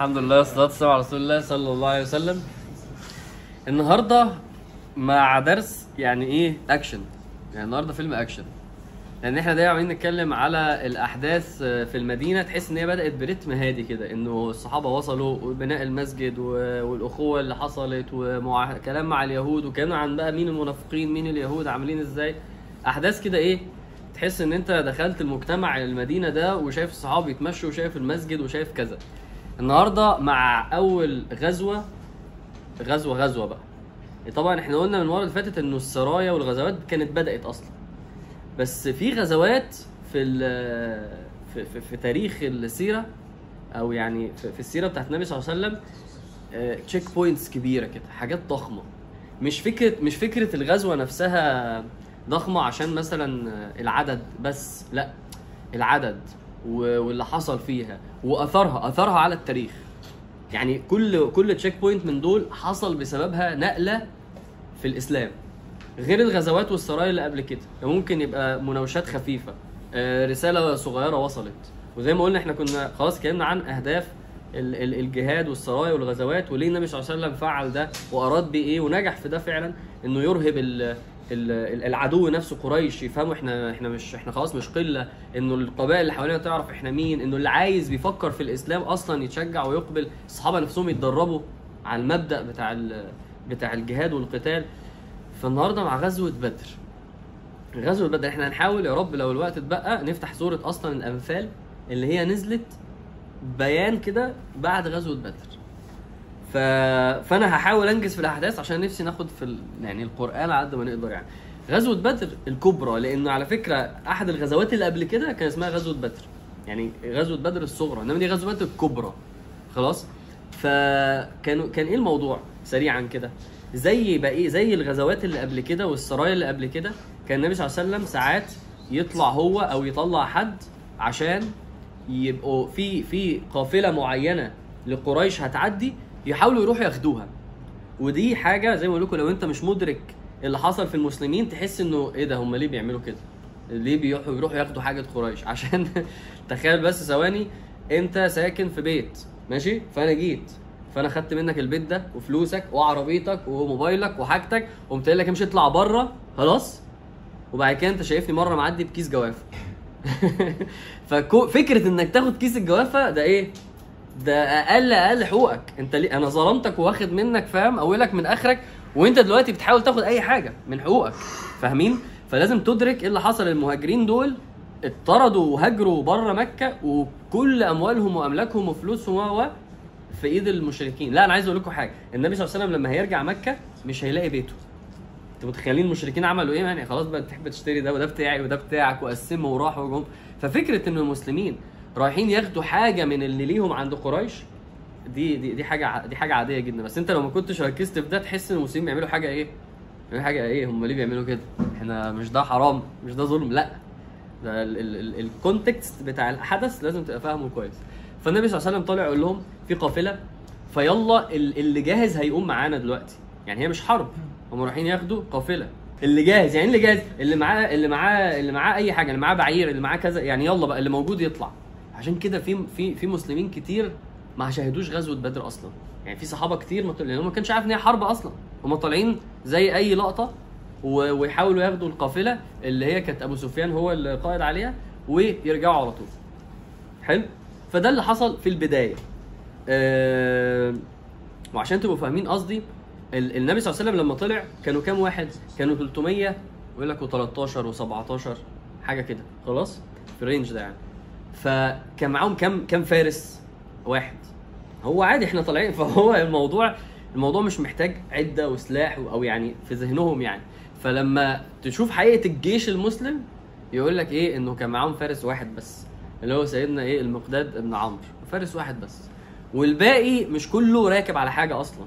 الحمد لله والصلاة والسلام على رسول الله صلى الله عليه وسلم. النهارده مع درس يعني إيه؟ اكشن يعني النهارده فيلم اكشن لأن إحنا دايما عمالين نتكلم على الأحداث في المدينة تحس إن هي بدأت برتم هادي كده إنه الصحابة وصلوا وبناء المسجد والأخوة اللي حصلت وكلام مع اليهود وكلام عن بقى مين المنافقين مين اليهود عاملين إزاي. أحداث كده إيه؟ تحس إن أنت دخلت المجتمع المدينة ده وشايف الصحابة يتمشوا وشايف المسجد وشايف كذا. النهارده مع أول غزوة غزوة غزوة بقى. طبعا إحنا قلنا من المرة اللي فاتت إنه السرايا والغزوات كانت بدأت أصلا. بس في غزوات في في, في, في تاريخ السيرة أو يعني في, في السيرة بتاعت النبي صلى الله عليه وسلم checkpoints كبيرة كده حاجات ضخمة. مش فكرة مش فكرة الغزوة نفسها ضخمة عشان مثلا آه، العدد بس لا. العدد. واللي حصل فيها وأثرها أثرها على التاريخ. يعني كل كل checkpoint من دول حصل بسببها نقلة في الإسلام. غير الغزوات والسرايا اللي قبل كده. ممكن يبقى مناوشات خفيفة. آه، رسالة صغيرة وصلت. وزي ما قلنا إحنا كنا خلاص اتكلمنا عن أهداف ال- ال- الجهاد والسرايا والغزوات وليه النبي صلى الله عليه وسلم فعل ده وأراد بيه إيه ونجح في ده فعلا؟ إنه يرهب العدو نفسه قريش يفهموا إحنا إحنا مش إحنا خلاص مش قلة إنه القبائل اللي حوالينا تعرف إحنا مين إنه اللي عايز بيفكر في الإسلام أصلا يتشجع ويقبل الصحابة نفسهم يتدربوا على المبدأ بتاع بتاع الجهاد والقتال. فالنهاردة مع غزوة بدر غزوة بدر إحنا هنحاول يا رب لو الوقت اتبقى نفتح سوره أصلا الأنفال اللي هي نزلت بيان كده بعد غزوة بدر. ف... فانا هحاول انجز في الاحداث عشان نفسي ناخد في ال... يعني القرآن على قد ما نقدر يعني. غزوة بدر الكبرى لأنه على فكرة أحد الغزوات اللي قبل كده كان اسمها غزوة بدر. يعني غزوة بدر الصغرى إنما دي غزوة بدر الكبرى. خلاص؟ فكانوا كان إيه الموضوع سريعا كده؟ زي بقى إيه زي الغزوات اللي قبل كده والسرايا اللي قبل كده كان النبي صلى الله عليه وسلم ساعات يطلع هو أو يطلع حد عشان يبقوا في في قافلة معينة لقريش هتعدي يحاولوا يروحوا ياخدوها. ودي حاجة زي ما بقول لكم لو انت مش مدرك اللي حصل في المسلمين تحس انه إيه ده هم ليه بيعملوا كده؟ ليه بيروحوا يروحوا ياخدوا حاجة قريش؟ عشان تخيل بس ثواني انت ساكن في بيت ماشي؟ فأنا جيت فأنا خدت منك البيت ده وفلوسك وعربيتك وموبايلك وحاجتك وقمت قايل لك امشي اطلع بره خلاص؟ وبعد كده انت شايفني مرة معدي بكيس جوافة. ففكره انك تاخد كيس الجوافة ده إيه؟ ده أقل أقل حقوقك. أنت ليه أنا ظلمتك واخد منك فاهم؟ أولك من آخرك وأنت دلوقتي بتحاول تاخد أي حاجة من حقوقك. فاهمين؟ فلازم تدرك إيه اللي حصل المهاجرين دول. اتطردوا وهاجروا بره مكة وكل أموالهم وأملاكهم وفلوسهم و في إيد المشركين. لا أنا عايز أقول لكم حاجة. النبي صلى الله عليه وسلم لما هيرجع مكة مش هيلاقي بيته. أنتوا متخيلين المشركين عملوا إيه؟ يعني خلاص بقى تحب تشتري ده وده بتاعي وده بتاعك وقسموا وراحوا وجم. ففكرة إن المسلمين رايحين ياخدوا حاجة من اللي ليهم عند قريش دي دي دي حاجة دي حاجة عادية جدا. بس انت لو ما كنتش ركزت في ده تحس إن المسلمين بيعملوا حاجة إيه؟ بيعملوا حاجة إيه؟ هم ليه بيعملوا كده؟ إحنا مش ده حرام مش ده ظلم لأ. ده الكونتكست بتاع الحدث لازم تبقى فاهمه كويس. فالنبي صلى الله عليه وسلم طالع يقول لهم في قافلة فيلا ال- اللي جاهز هيقوم معانا دلوقتي. يعني هي مش حرب. هم رايحين ياخدوا قافلة. اللي جاهز يعني اللي جاهز؟ اللي معاه اللي معاه اللي معاه أي حاجة اللي معاه بعير اللي معاه كذا يعني يلا بقى اللي موجود يطلع. عشان كده في في في مسلمين كتير ما شاهدوش غزوة بدر أصلا. يعني في صحابة كتير ما لانهم ما كانش عارف إن هي حرب أصلا. هم طالعين زي أي لقطة ويحاولوا ياخدوا القافلة اللي هي كانت أبو سفيان هو اللي قائد عليها ويرجعوا على طول. حلو؟ فده اللي حصل في البداية. آه وعشان تبقوا فاهمين قصدي ال- النبي صلى الله عليه وسلم لما طلع كانوا كام واحد؟ كانوا 300 ويقول لك و13 و17 حاجة كده. خلاص؟ في الرينج ده يعني. فكان معاهم كام كام فارس؟ واحد. هو عادي إحنا طالعين فهو الموضوع الموضوع مش محتاج عدة وسلاح أو يعني في ذهنهم يعني. فلما تشوف حقيقة الجيش المسلم يقول لك إيه؟ إنه كان معاهم فارس واحد بس. اللي هو سيدنا إيه؟ المقداد ابن عمرو. فارس واحد بس. والباقي مش كله راكب على حاجة أصلا.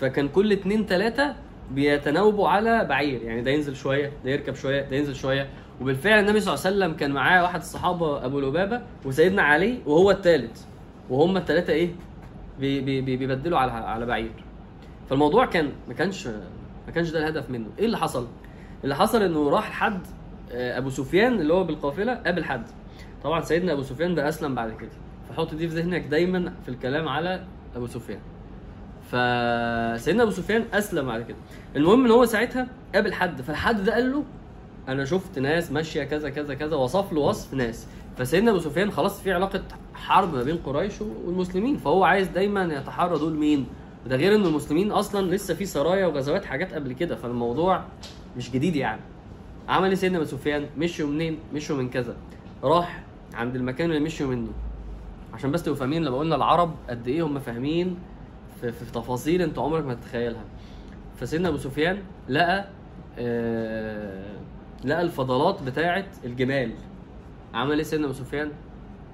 فكان كل اتنين تلاتة بيتناوبوا على بعير. يعني ده ينزل شوية ده يركب شوية ده ينزل شوية. وبالفعل النبي صلى الله عليه وسلم كان معاه واحد الصحابة أبو لبابة وسيدنا علي وهو الثالث وهم الثلاثه إيه؟ بي بي بي بيبدلوا على على بعير. فالموضوع كان ما كانش ما كانش ده الهدف منه. إيه اللي حصل؟ اللي حصل إنه راح لحد آه، أبو سفيان اللي هو بالقافلة قابل حد. طبعا سيدنا أبو سفيان ده أسلم بعد كده. فحط دي في ذهنك دايما في الكلام على أبو سفيان. فسيدنا أبو سفيان أسلم على كده. المهم إن هو ساعتها قابل حد. فالحد ده قال له أنا شفت ناس ماشية كذا كذا كذا وصف له وصف ناس. فسيدنا أبو سفيان خلاص في علاقة حرب ما بين قريش والمسلمين فهو عايز دايما يتحرى دول مين؟ ده غير إن المسلمين أصلا لسه في سرايا وغزوات حاجات قبل كده فالموضوع مش جديد يعني. عمل إيه سيدنا أبو سفيان؟ مشوا منين؟ مشوا من كذا. راح عند المكان اللي مشوا منه. عشان بس تبقوا فاهمين لما قلنا العرب قد إيه هم فاهمين في, في تفاصيل أنت عمرك ما تتخيلها. فسيدنا أبو سفيان لقى آه لقى الفضلات بتاعه الجمال عمل إيه سيدنا أبو سفيان؟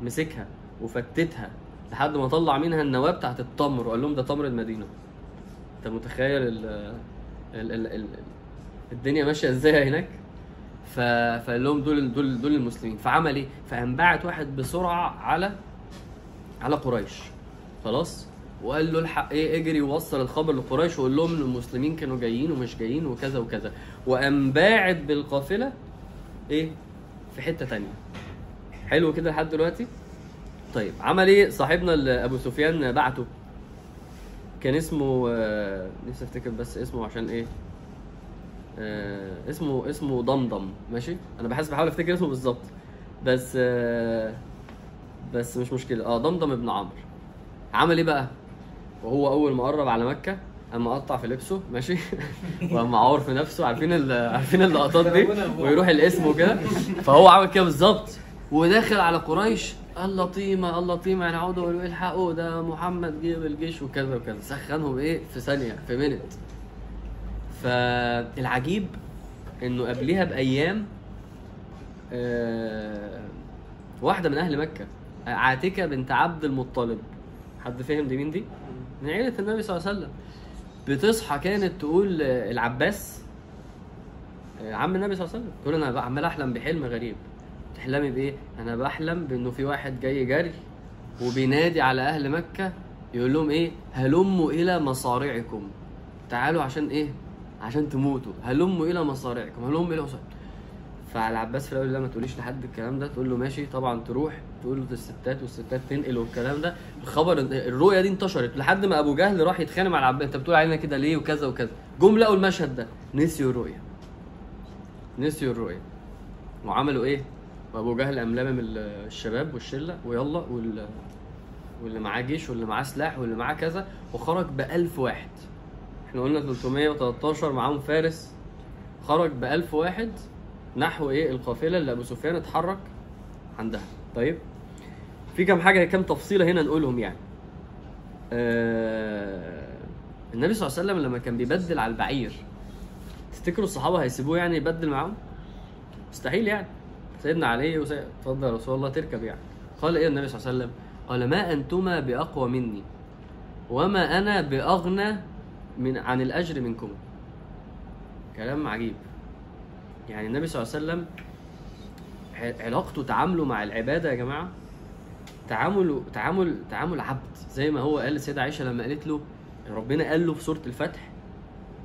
مسكها وفتتها لحد ما طلع منها النواه بتاعت التمر وقال لهم ده تمر المدينة. أنت متخيل ال ال ال ال الدنيا ماشية إزاي هناك. فقال لهم دول دول دول المسلمين. فعمل إيه؟ فقام باعت واحد بسرعة على على قريش. خلاص؟ وقال له الحق إيه اجري ووصل الخبر لقريش وقول لهم ان المسلمين كانوا جايين ومش جايين وكذا وكذا. وقام باعت بالقافلة إيه في حتة تانية. حلو كده لحد دلوقتي؟ طيب عمل إيه؟ صاحبنا اللي أبو سفيان بعته. كان اسمه آه، نفسي أفتكر بس اسمه عشان إيه؟ آه، اسمه اسمه ضمضم. ماشي؟ أنا بحس بحاول أفتكر اسمه بالظبط. بس آه، بس مش مشكلة. آه ضمضم ابن عمرو. عمل إيه بقى؟ وهو أول ما قرب على مكة اما قطع في لبسه ماشي؟ واما عور في نفسه عارفين عارفين اللقطات دي؟ ويروح الاسم وكده. فهو عمل كده بالظبط. وداخل على قريش اللطيمه اللطيمه يعني عودوا وقالوا الحقوا ده محمد جه بالجيش وكذا وكذا. سخنهم إيه؟ في ثانية في منت فالعجيب إنه قبلها بأيام آه، واحدة من أهل مكة عاتكة بنت عبد المطلب. حد فهم دي مين دي؟ من عيلة النبي صلى الله عليه وسلم بتصحى كانت تقول العباس آه، عم النبي صلى الله عليه وسلم تقول أنا عمال أحلم بحلم غريب تحلمي بإيه؟ أنا بحلم بإنه في واحد جاي جري وبينادي على أهل مكة يقول لهم إيه؟ هلموا إلى مصارعكم تعالوا عشان إيه؟ عشان تموتوا هلموا إلى مصارعكم هلموا إلى مصارعكم فالعباس في الأول لا ما تقوليش لحد الكلام ده تقول له ماشي طبعا تروح تقول له الستات والستات تنقل والكلام ده. الخبر الرؤية دي انتشرت لحد ما أبو جهل راح يتخانق مع العباس أنت بتقول علينا كده ليه وكذا وكذا. جم لقوا المشهد ده نسيوا الرؤية. نسيوا الرؤية. وعملوا إيه؟ وأبو جهل قام لامم ال- الشباب والشلة ويلا وال واللي معاه جيش واللي معاه سلاح واللي معاه كذا وخرج ب 1000 واحد. إحنا قلنا 313 معاهم فارس. خرج ب 1000 واحد. نحو إيه؟ القافلة اللي أبو سفيان اتحرك عندها. طيب في كام حاجة كام تفصيلة هنا نقولهم يعني. آه النبي صلى الله عليه وسلم لما كان بيبدل على البعير تفتكروا الصحابة هيسيبوه يعني يبدل معاهم؟ مستحيل يعني. سيدنا علي اتفضل يا رسول الله تركب يعني. قال إيه النبي صلى الله عليه وسلم؟ قال ما أنتما بأقوى مني وما أنا بأغنى من عن الأجر منكم. كلام عجيب. يعني النبي صلى الله عليه وسلم علاقته تعامله مع العبادة يا جماعة تعامل تعامل تعامل عبد زي ما هو قال للسيدة عائشة لما قالت له ربنا قال له في سورة الفتح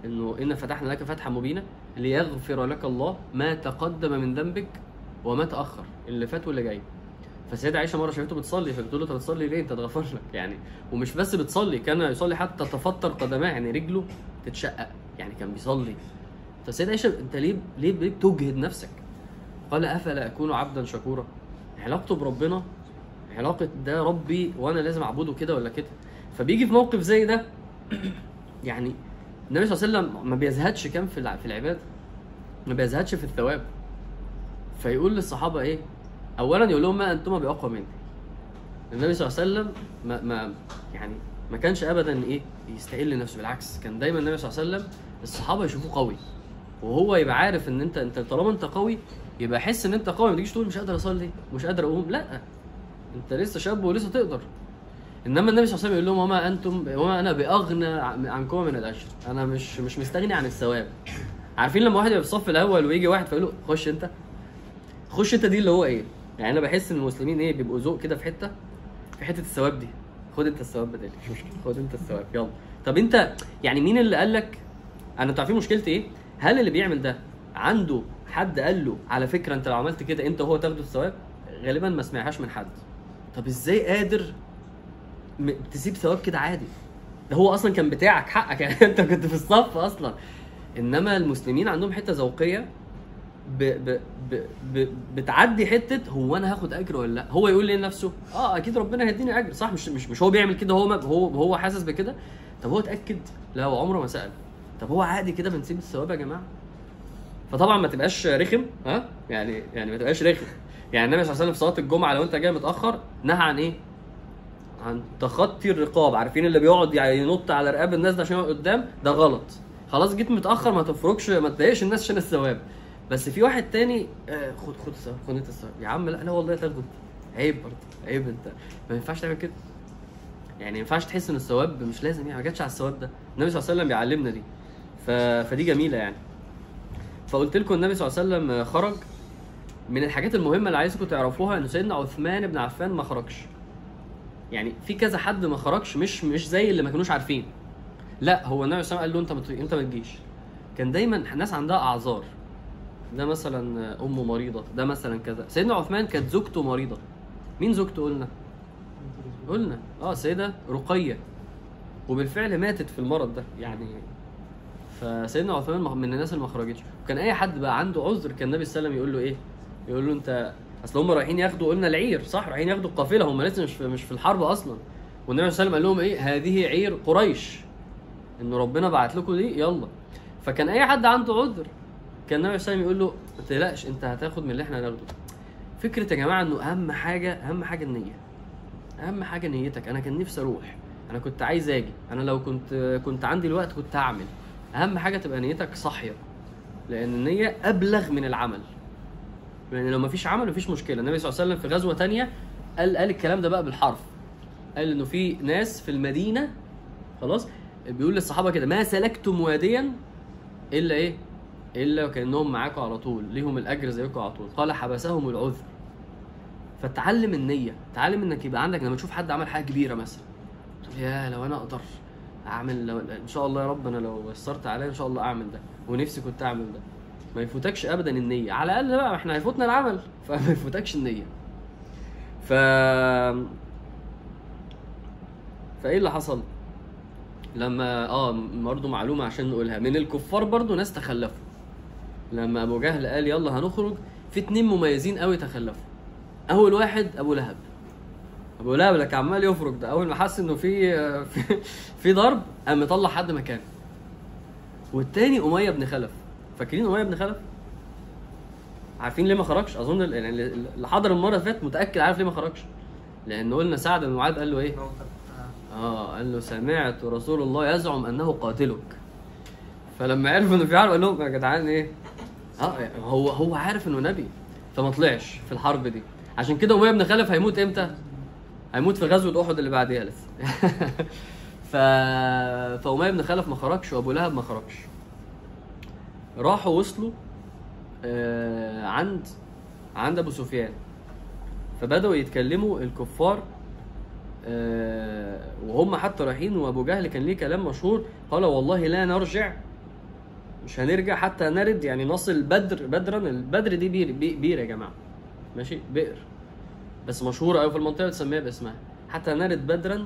إنه إن فتحنا لك فتحا مبينا ليغفر لك الله ما تقدم من ذنبك وما تأخر اللي فات واللي جاي. فالسيدة عائشة مرة شافته بتصلي فبتقول له أنت بتصلي ليه؟ أنت اتغفر لك. يعني ومش بس بتصلي كان يصلي حتى تفطر قدماه يعني رجله تتشقق يعني كان بيصلي. فالسيده عائشه انت ليه ليه بتجهد نفسك؟ قال أفلا أكون عبدا شكورا؟ علاقته بربنا علاقة ده ربي وأنا لازم أعبده كده ولا كده؟ فبيجي في موقف زي ده يعني النبي صلى الله عليه وسلم ما بيزهدش كام في في العبادة ما بيزهدش في الثواب. فيقول للصحابة إيه؟ اولا يقول لهم ما أنتم بأقوى مني. النبي صلى الله عليه وسلم ما, ما يعني ما كانش ابدا إيه؟ يستقل نفسه بالعكس كان دايما النبي صلى الله عليه وسلم الصحابة يشوفوه قوي. وهو يبقى عارف إن انت أنت طالما أنت قوي يبقى حس إن أنت قوي. ما تجيش تقول مش قادر أصلي مش قادر أقوم. لا. أنت لسه شاب ولسه تقدر. إنما النبي صلى الله عليه وسلم يقول لهم وما أنتم وما أنا بأغنى عن- عنكم من الاجر أنا مش مش مستغني عن الثواب. عارفين لما واحد يبقى في الصف الأول ويجي واحد فيقول له خش أنت. خش أنت دي اللي هو إيه؟ يعني أنا بحس إن المسلمين إيه بيبقوا ذوق كده في حتة في حتة الثواب دي. خد أنت الثواب بدالي. مش مشكله خد أنت الثواب. يلا. طب أنت يعني مين اللي قال لك أنا أنتوا عارفين مشكلتي إيه؟ هل اللي بيعمل ده عنده حد قال له على فكرة انت لو عملت كده انت وهو تاخدوا الثواب؟ غالبا ما سمعهاش من حد. طب إزاي قادر تسيب ثواب كده عادي؟ ده هو أصلا كان بتاعك حقك يعني انت كنت في الصف أصلا. إنما المسلمين عندهم حتة ذوقية ب ب ب ب بتعدي حتة هو أنا هاخد أجر ولا لأ؟ هو يقول لنفسه آه أكيد ربنا هيديني أجر. صح مش مش مش هو بيعمل كده هو ما هو هو حاسس بكده؟ طب هو اتأكد؟ لا هو عمره ما سأل. طب هو عادي كده بنسيب الثواب يا جماعة؟ فطبعا ما تبقاش رخم ها؟ يعني يعني ما تبقاش رخم. يعني النبي صلى الله عليه وسلم في صلاة الجمعة لو أنت جاي متأخر نهى عن إيه؟ عن تخطي الرقاب. عارفين اللي بيقعد يعني ينط على رقاب الناس ده عشان يقعد قدام؟ ده غلط. خلاص جيت متأخر ما تفرجش ما تضايقش الناس عشان الثواب. بس في واحد تاني آه خد خد الثواب خد انت الثواب. يا عم لا لا والله تاخده عيب برضه عيب انت. ما ينفعش تعمل كده. يعني ما ينفعش تحس إن الثواب مش لازم يعني ما جاتش على الثواب ده. النبي صلى الله عليه وسلم بيعلمنا دي. فدي جميلة يعني. فقلت لكم النبي صلى الله عليه وسلم خرج. من الحاجات المهمة اللي عايزكم تعرفوها إن سيدنا عثمان بن عفان ما خرجش. يعني في كذا حد ما خرجش مش مش زي اللي ما كانوش عارفين. لا هو النبي صلى الله عليه وسلم قال له انت انت ما تجيش. كان دايما ناس عندها أعذار. ده مثلا أمه مريضة ده مثلا كذا. سيدنا عثمان كانت زوجته مريضة. مين زوجته؟ قلنا. قلنا. آه سيده رقية. وبالفعل ماتت في المرض ده. يعني فسيدنا عثمان من الناس اللي ما خرجتش. وكان أي حد بقى عنده عذر كان النبي صلى الله عليه وسلم يقول له إيه؟ يقول له أنت أصل هم رايحين ياخدوا قلنا العير صح؟ رايحين ياخدوا القافلة هم لسه مش في مش في الحرب أصلا. والنبي صلى الله عليه وسلم قال لهم إيه؟ هذه عير قريش. إن ربنا بعت لكم دي يلا. فكان أي حد عنده عذر كان النبي صلى الله عليه وسلم يقول له ما تقلقش أنت هتاخد من اللي إحنا هناخده. فكرة يا جماعة إنه أهم حاجة أهم حاجة النية. أهم حاجة نيتك. أنا كان نفسي أروح. أنا كنت عايز أجي. أنا لو كنت كنت عندي الوقت كنت هعمل. أهم حاجة تبقى نيتك صاحية لأن النية أبلغ من العمل. لأن لو مفيش عمل مفيش مشكلة. النبي صلى الله عليه وسلم في غزوة تانية قال قال الكلام ده بقى بالحرف. قال إنه في ناس في المدينة خلاص بيقول للصحابة كده ما سلكتم واديا إلا إيه؟ إلا وكأنهم معاكم على طول ليهم الأجر زيكم على طول. قال حبسهم العذر. فتعلم النية تعلم إنك يبقى عندك لما تشوف حد عمل حاجة كبيرة مثلا يا لو أنا أقدر. أعمل لو إن شاء الله يا رب أنا لو يسرت عليا إن شاء الله أعمل ده. ونفسي كنت أعمل ده. ما يفوتكش ابدا النية. على الأقل بقى إحنا هيفوتنا العمل. فما يفوتكش النية. ف فإيه اللي حصل؟ لما آه برضه معلومة عشان نقولها. من الكفار برضه ناس تخلفوا. لما أبو جهل قال يلا هنخرج في اتنين مميزين قوي تخلفوا. أول واحد أبو لهب. لهب لك عمال يفرج ده. أول ما حس إنه في في, في ضرب قام مطلع حد مكانه. والتاني أمية بن خلف. فاكرين أمية بن خلف؟ عارفين ليه ما خرجش؟ أظن يعني اللي حضر المرة اللي فاتت متأكد عارف ليه ما خرجش. لأن قلنا سعد بن معاذ قال له إيه؟ آه قال له سمعت رسول الله يزعم أنه قاتلك. فلما عرف إنه في حرب قال لهم يا جدعان إيه؟ آه هو هو عارف إنه نبي فما طلعش في الحرب دي. عشان كده أمية بن خلف هيموت إمتى؟ هيموت في غزوة أحد اللي بعديها لسه. ف فأمية بن خلف ما خرجش وأبو لهب ما خرجش. راحوا وصلوا آه، عند عند أبو سفيان. فبدأوا يتكلموا الكفار آه، وهم حتى رايحين وأبو جهل كان ليه كلام مشهور قال والله لا نرجع مش هنرجع حتى نرد يعني نصل بدر بدرا البدر دي بير بي- بير يا جماعة. ماشي؟ بئر. بس مشهورة قوي في المنطقة تسميها باسمها حتى نرد بدرا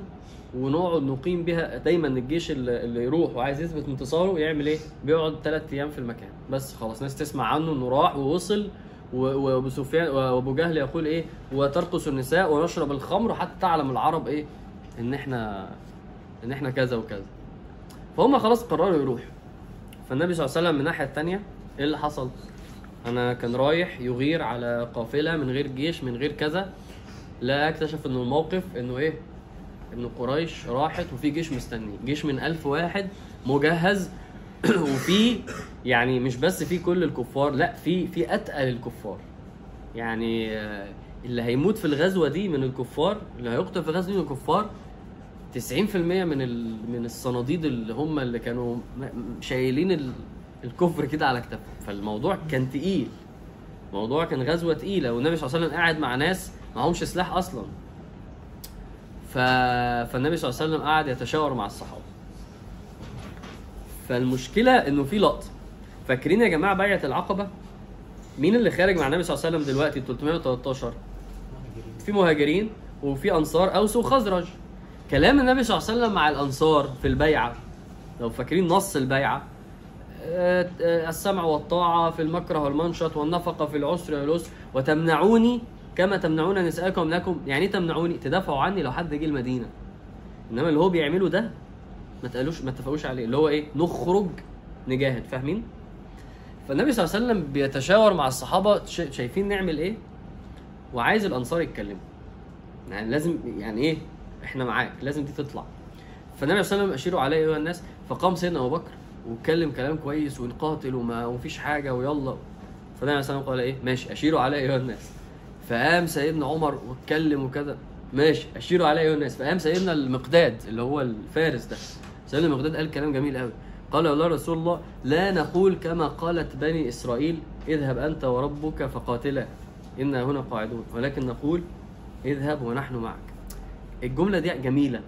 ونقعد نقيم بها دايما الجيش اللي يروح وعايز يثبت انتصاره يعمل إيه؟ بيقعد ثلاث أيام في المكان بس خلاص ناس تسمع عنه إنه راح ووصل وأبو سفيان وأبو جهل يقول إيه؟ وترقص النساء ونشرب الخمر حتى تعلم العرب إيه؟ إن إحنا إن إحنا كذا وكذا. فهم خلاص قرروا يروحوا. فالنبي صلى الله عليه وسلم من الناحية الثانية إيه اللي حصل؟ أنا كان رايح يغير على قافلة من غير جيش من غير كذا لا اكتشف إنه الموقف إنه إيه؟ ان قريش راحت وفي جيش مستني. جيش من ألف واحد مجهز. وفي يعني مش بس في كل الكفار لا في في أتقل الكفار. يعني اللي هيموت في الغزوة دي من الكفار اللي هيقتل في الغزوة دي من الكفار 90% من. من الصناديد اللي هم اللي كانوا شايلين ال... الكفر كده على كتافهم. فالموضوع كان تقيل. الموضوع كان غزوة تقيلة. والنبي صلى الله عليه وسلم قاعد مع ناس معهمش سلاح أصلا. ف... فالنبي صلى الله عليه وسلم قعد يتشاور مع الصحابة. فالمشكلة إنه في لقطة. فاكرين يا جماعة بيعة العقبة؟ مين اللي خارج مع النبي صلى الله عليه وسلم دلوقتي 313 في مهاجرين وفي أنصار أوس وخزرج. كلام النبي صلى الله عليه وسلم مع الأنصار في البيعة لو فاكرين نص البيعة آه، آه، السمع والطاعة في المكره والمنشط والنفقة في العسر واليسر وتمنعوني كما تمنعون نساءكم لكم يعني إيه تمنعوني؟ تدافعوا عني لو حد جه المدينة. إنما اللي هو بيعمله ده ما تقالوش ما اتفقوش عليه اللي هو إيه؟ نخرج نجاهد فاهمين؟ فالنبي صلى الله عليه وسلم بيتشاور مع الصحابة شا- شايفين نعمل إيه؟ وعايز الأنصار يتكلموا. يعني لازم يعني إيه؟ إحنا معاك لازم دي تطلع. فالنبي صلى الله عليه وسلم أشيروا عليه أيها الناس فقام سيدنا أبو بكر واتكلم كلام كويس ونقاتل وما ومفيش حاجة ويلا. فالنبي صلى الله عليه وسلم قال إيه؟ ماشي أشيروا عليه أيها الناس. فقام سيدنا عمر واتكلم وكذا. ماشي أشيروا عليه ايها الناس فقام سيدنا المقداد اللي هو الفارس ده. سيدنا المقداد قال كلام جميل قوي قال والله رسول الله لا نقول كما قالت بني إسرائيل اذهب أنت وربك فقاتلا أنا هنا قاعدون. ولكن نقول اذهب ونحن معك. الجملة دي جميلة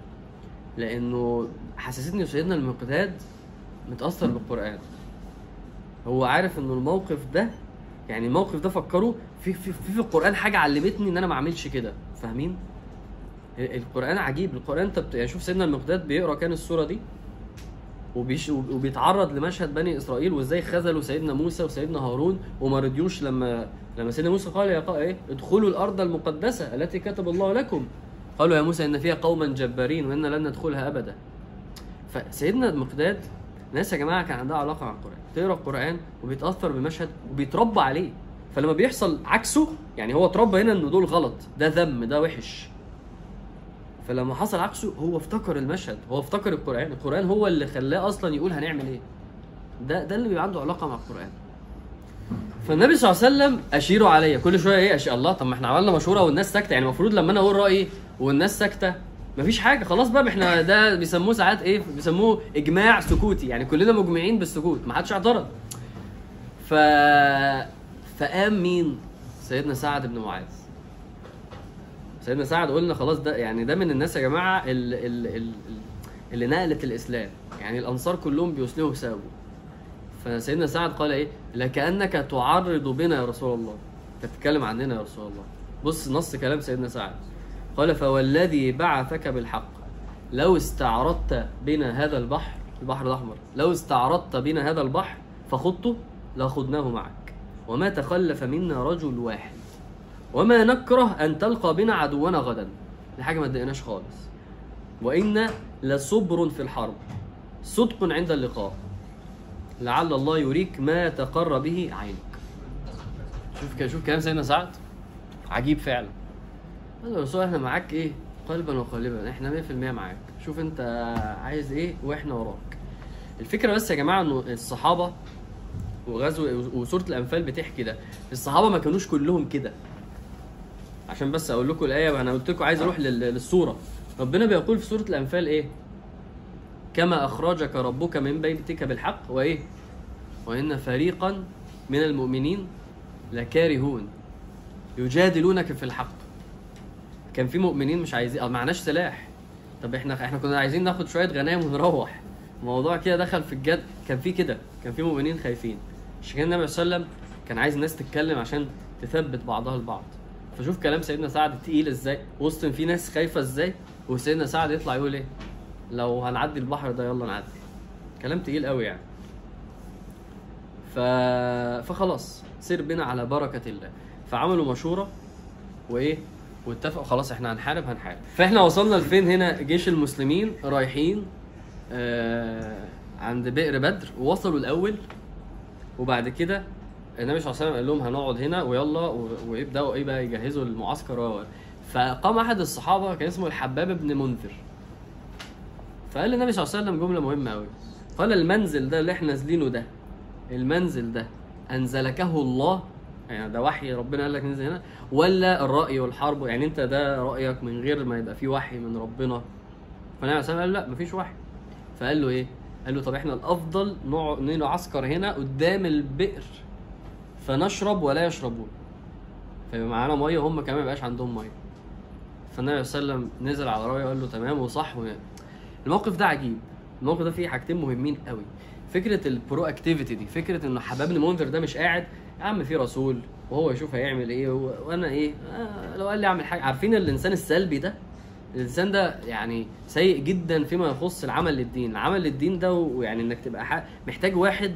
لأنه حسستني سيدنا المقداد متأثر بالقرآن. هو عارف إنه الموقف ده يعني الموقف ده فكره في في في, في القرآن حاجة علمتني إن أنا ما أعملش كده. فاهمين؟ ال- القرآن عجيب. القرآن أنت بت... يعني شوف سيدنا المقداد بيقرأ كان السورة دي وبيش وبيتعرض لمشهد بني إسرائيل وإزاي خذلوا سيدنا موسى وسيدنا هارون وما رضيوش لما لما سيدنا موسى قال يا قا- إيه؟ ادخلوا الأرض المقدسة التي كتب الله لكم. قالوا يا موسى إن فيها قوما جبارين وأنا لن ندخلها أبدا. فسيدنا المقداد ناس يا جماعة كان عندها علاقة مع القرآن. تقرأ القرآن وبيتأثر بمشهد وبيتربى عليه. فلما بيحصل عكسه يعني هو اتربى هنا ان دول غلط ده ذم ده وحش. فلما حصل عكسه هو افتكر المشهد هو افتكر القرآن القرآن هو اللي خلاه أصلا يقول هنعمل إيه. ده ده اللي بيبقى عنده علاقة مع القرآن. فالنبي صلى الله عليه وسلم أشيروا عليا. كل شوية إيه؟ اشياء الله. طب ما إحنا عملنا مشوره والناس ساكتة. يعني المفروض لما أنا أقول رأيي والناس ساكتة مفيش حاجة. خلاص بقى إحنا ده بيسموه ساعات إيه؟ بيسموه إجماع سكوتي. يعني كلنا مجمعين بالسكوت ما حدش اعترض. ف فقام مين؟ سيدنا سعد بن معاذ. سيدنا سعد قلنا خلاص ده يعني ده من الناس يا جماعة اللي, اللي, اللي نقلت الإسلام. يعني الأنصار كلهم بيسلموا سوا فسيدنا سعد قال إيه؟ لكأنك تعرض بنا يا رسول الله. أنت بتتكلم عننا يا رسول الله. بص نص كلام سيدنا سعد. قال فوالذي بعثك بالحق. لو استعرضت بنا هذا البحر البحر الأحمر لو استعرضت بنا هذا البحر فخضته لخضناه معك. وما تخلف منا رجل واحد. وما نكره أن تلقى بنا عدونا غدا. دي حاجة ما تضايقناش خالص. وإن لصبر في الحرب. صدق عند اللقاء. لعل الله يريك ما تقر به عينك. شوف شوف كلام سيدنا سعد. عجيب فعلا. قال له رسول إحنا معاك إيه؟ قلبا وقالبا. إحنا 100% معاك. شوف أنت عايز إيه وإحنا وراك. الفكرة بس يا جماعة إنه الصحابة وغزو وسوره الأنفال بتحكي ده. الصحابة ما كانوش كلهم كده. عشان بس أقول لكم الآية وأنا قلت لكم عايز أروح لل- للسوره ربنا بيقول في سوره الأنفال إيه؟ كما أخرجك ربك من بيتك بالحق. وإيه؟ وإن فريقا من المؤمنين لكارهون. يجادلونك في الحق. كان في مؤمنين مش عايزين آه، معناش سلاح. طب إحنا إحنا كنا عايزين ناخد شوية غنايم ونروح. الموضوع كده دخل في الجد. كان في كده. كان في مؤمنين خايفين. عشان كده النبي صلى الله عليه وسلم كان عايز الناس تتكلم عشان تثبت بعضها البعض فشوف كلام سيدنا سعد تقيل إزاي؟ وسط في ناس خايفة إزاي؟ وسيدنا سعد يطلع يقول إيه؟ لو هنعدي البحر ده يلا نعدي. كلام تقيل قوي يعني. ف... فخلاص سير بنا على بركة الله. فعملوا مشورة. وإيه؟ واتفقوا خلاص إحنا هنحارب هنحارب. فاحنا وصلنا لفين هنا؟ جيش المسلمين رايحين آه عند بئر بدر. ووصلوا الأول وبعد كده النبي صلى الله عليه وسلم قال لهم هنقعد هنا ويلا ويبدأوا إيه بقى؟ يجهزوا المعسكر فقام أحد الصحابة كان اسمه الحباب بن منذر. فقال للنبي صلى الله عليه وسلم جملة مهمة قوي قال المنزل ده اللي إحنا نازلينه ده المنزل ده أنزلكه الله يعني ده وحي ربنا قال لك ننزل هنا. ولا الرأي والحرب يعني انت ده رأيك من غير ما يبقى في وحي من ربنا. فالنبي عليه قال لا مفيش وحي. فقال له إيه؟ قال له طب إحنا الأفضل نعسكر هنا قدام البئر فنشرب ولا يشربون. فيبقى معانا مية وهم كمان ما يبقاش عندهم مية. فالنبي صلى الله عليه وسلم نزل على رأيه وقال له تمام وصح. و... الموقف ده عجيب. الموقف ده فيه حاجتين مهمين قوي. فكرة ال proactivity دي فكرة انه حباب بن منذر ده مش قاعد يا عم في رسول وهو يشوف هيعمل إيه وأنا إيه آه لو قال لي أعمل حاجة. عارفين الإنسان السلبي ده؟ الإنسان ده يعني سيء جدا فيما يخص العمل للدين. العمل للدين ده ويعني إنك تبقى. محتاج واحد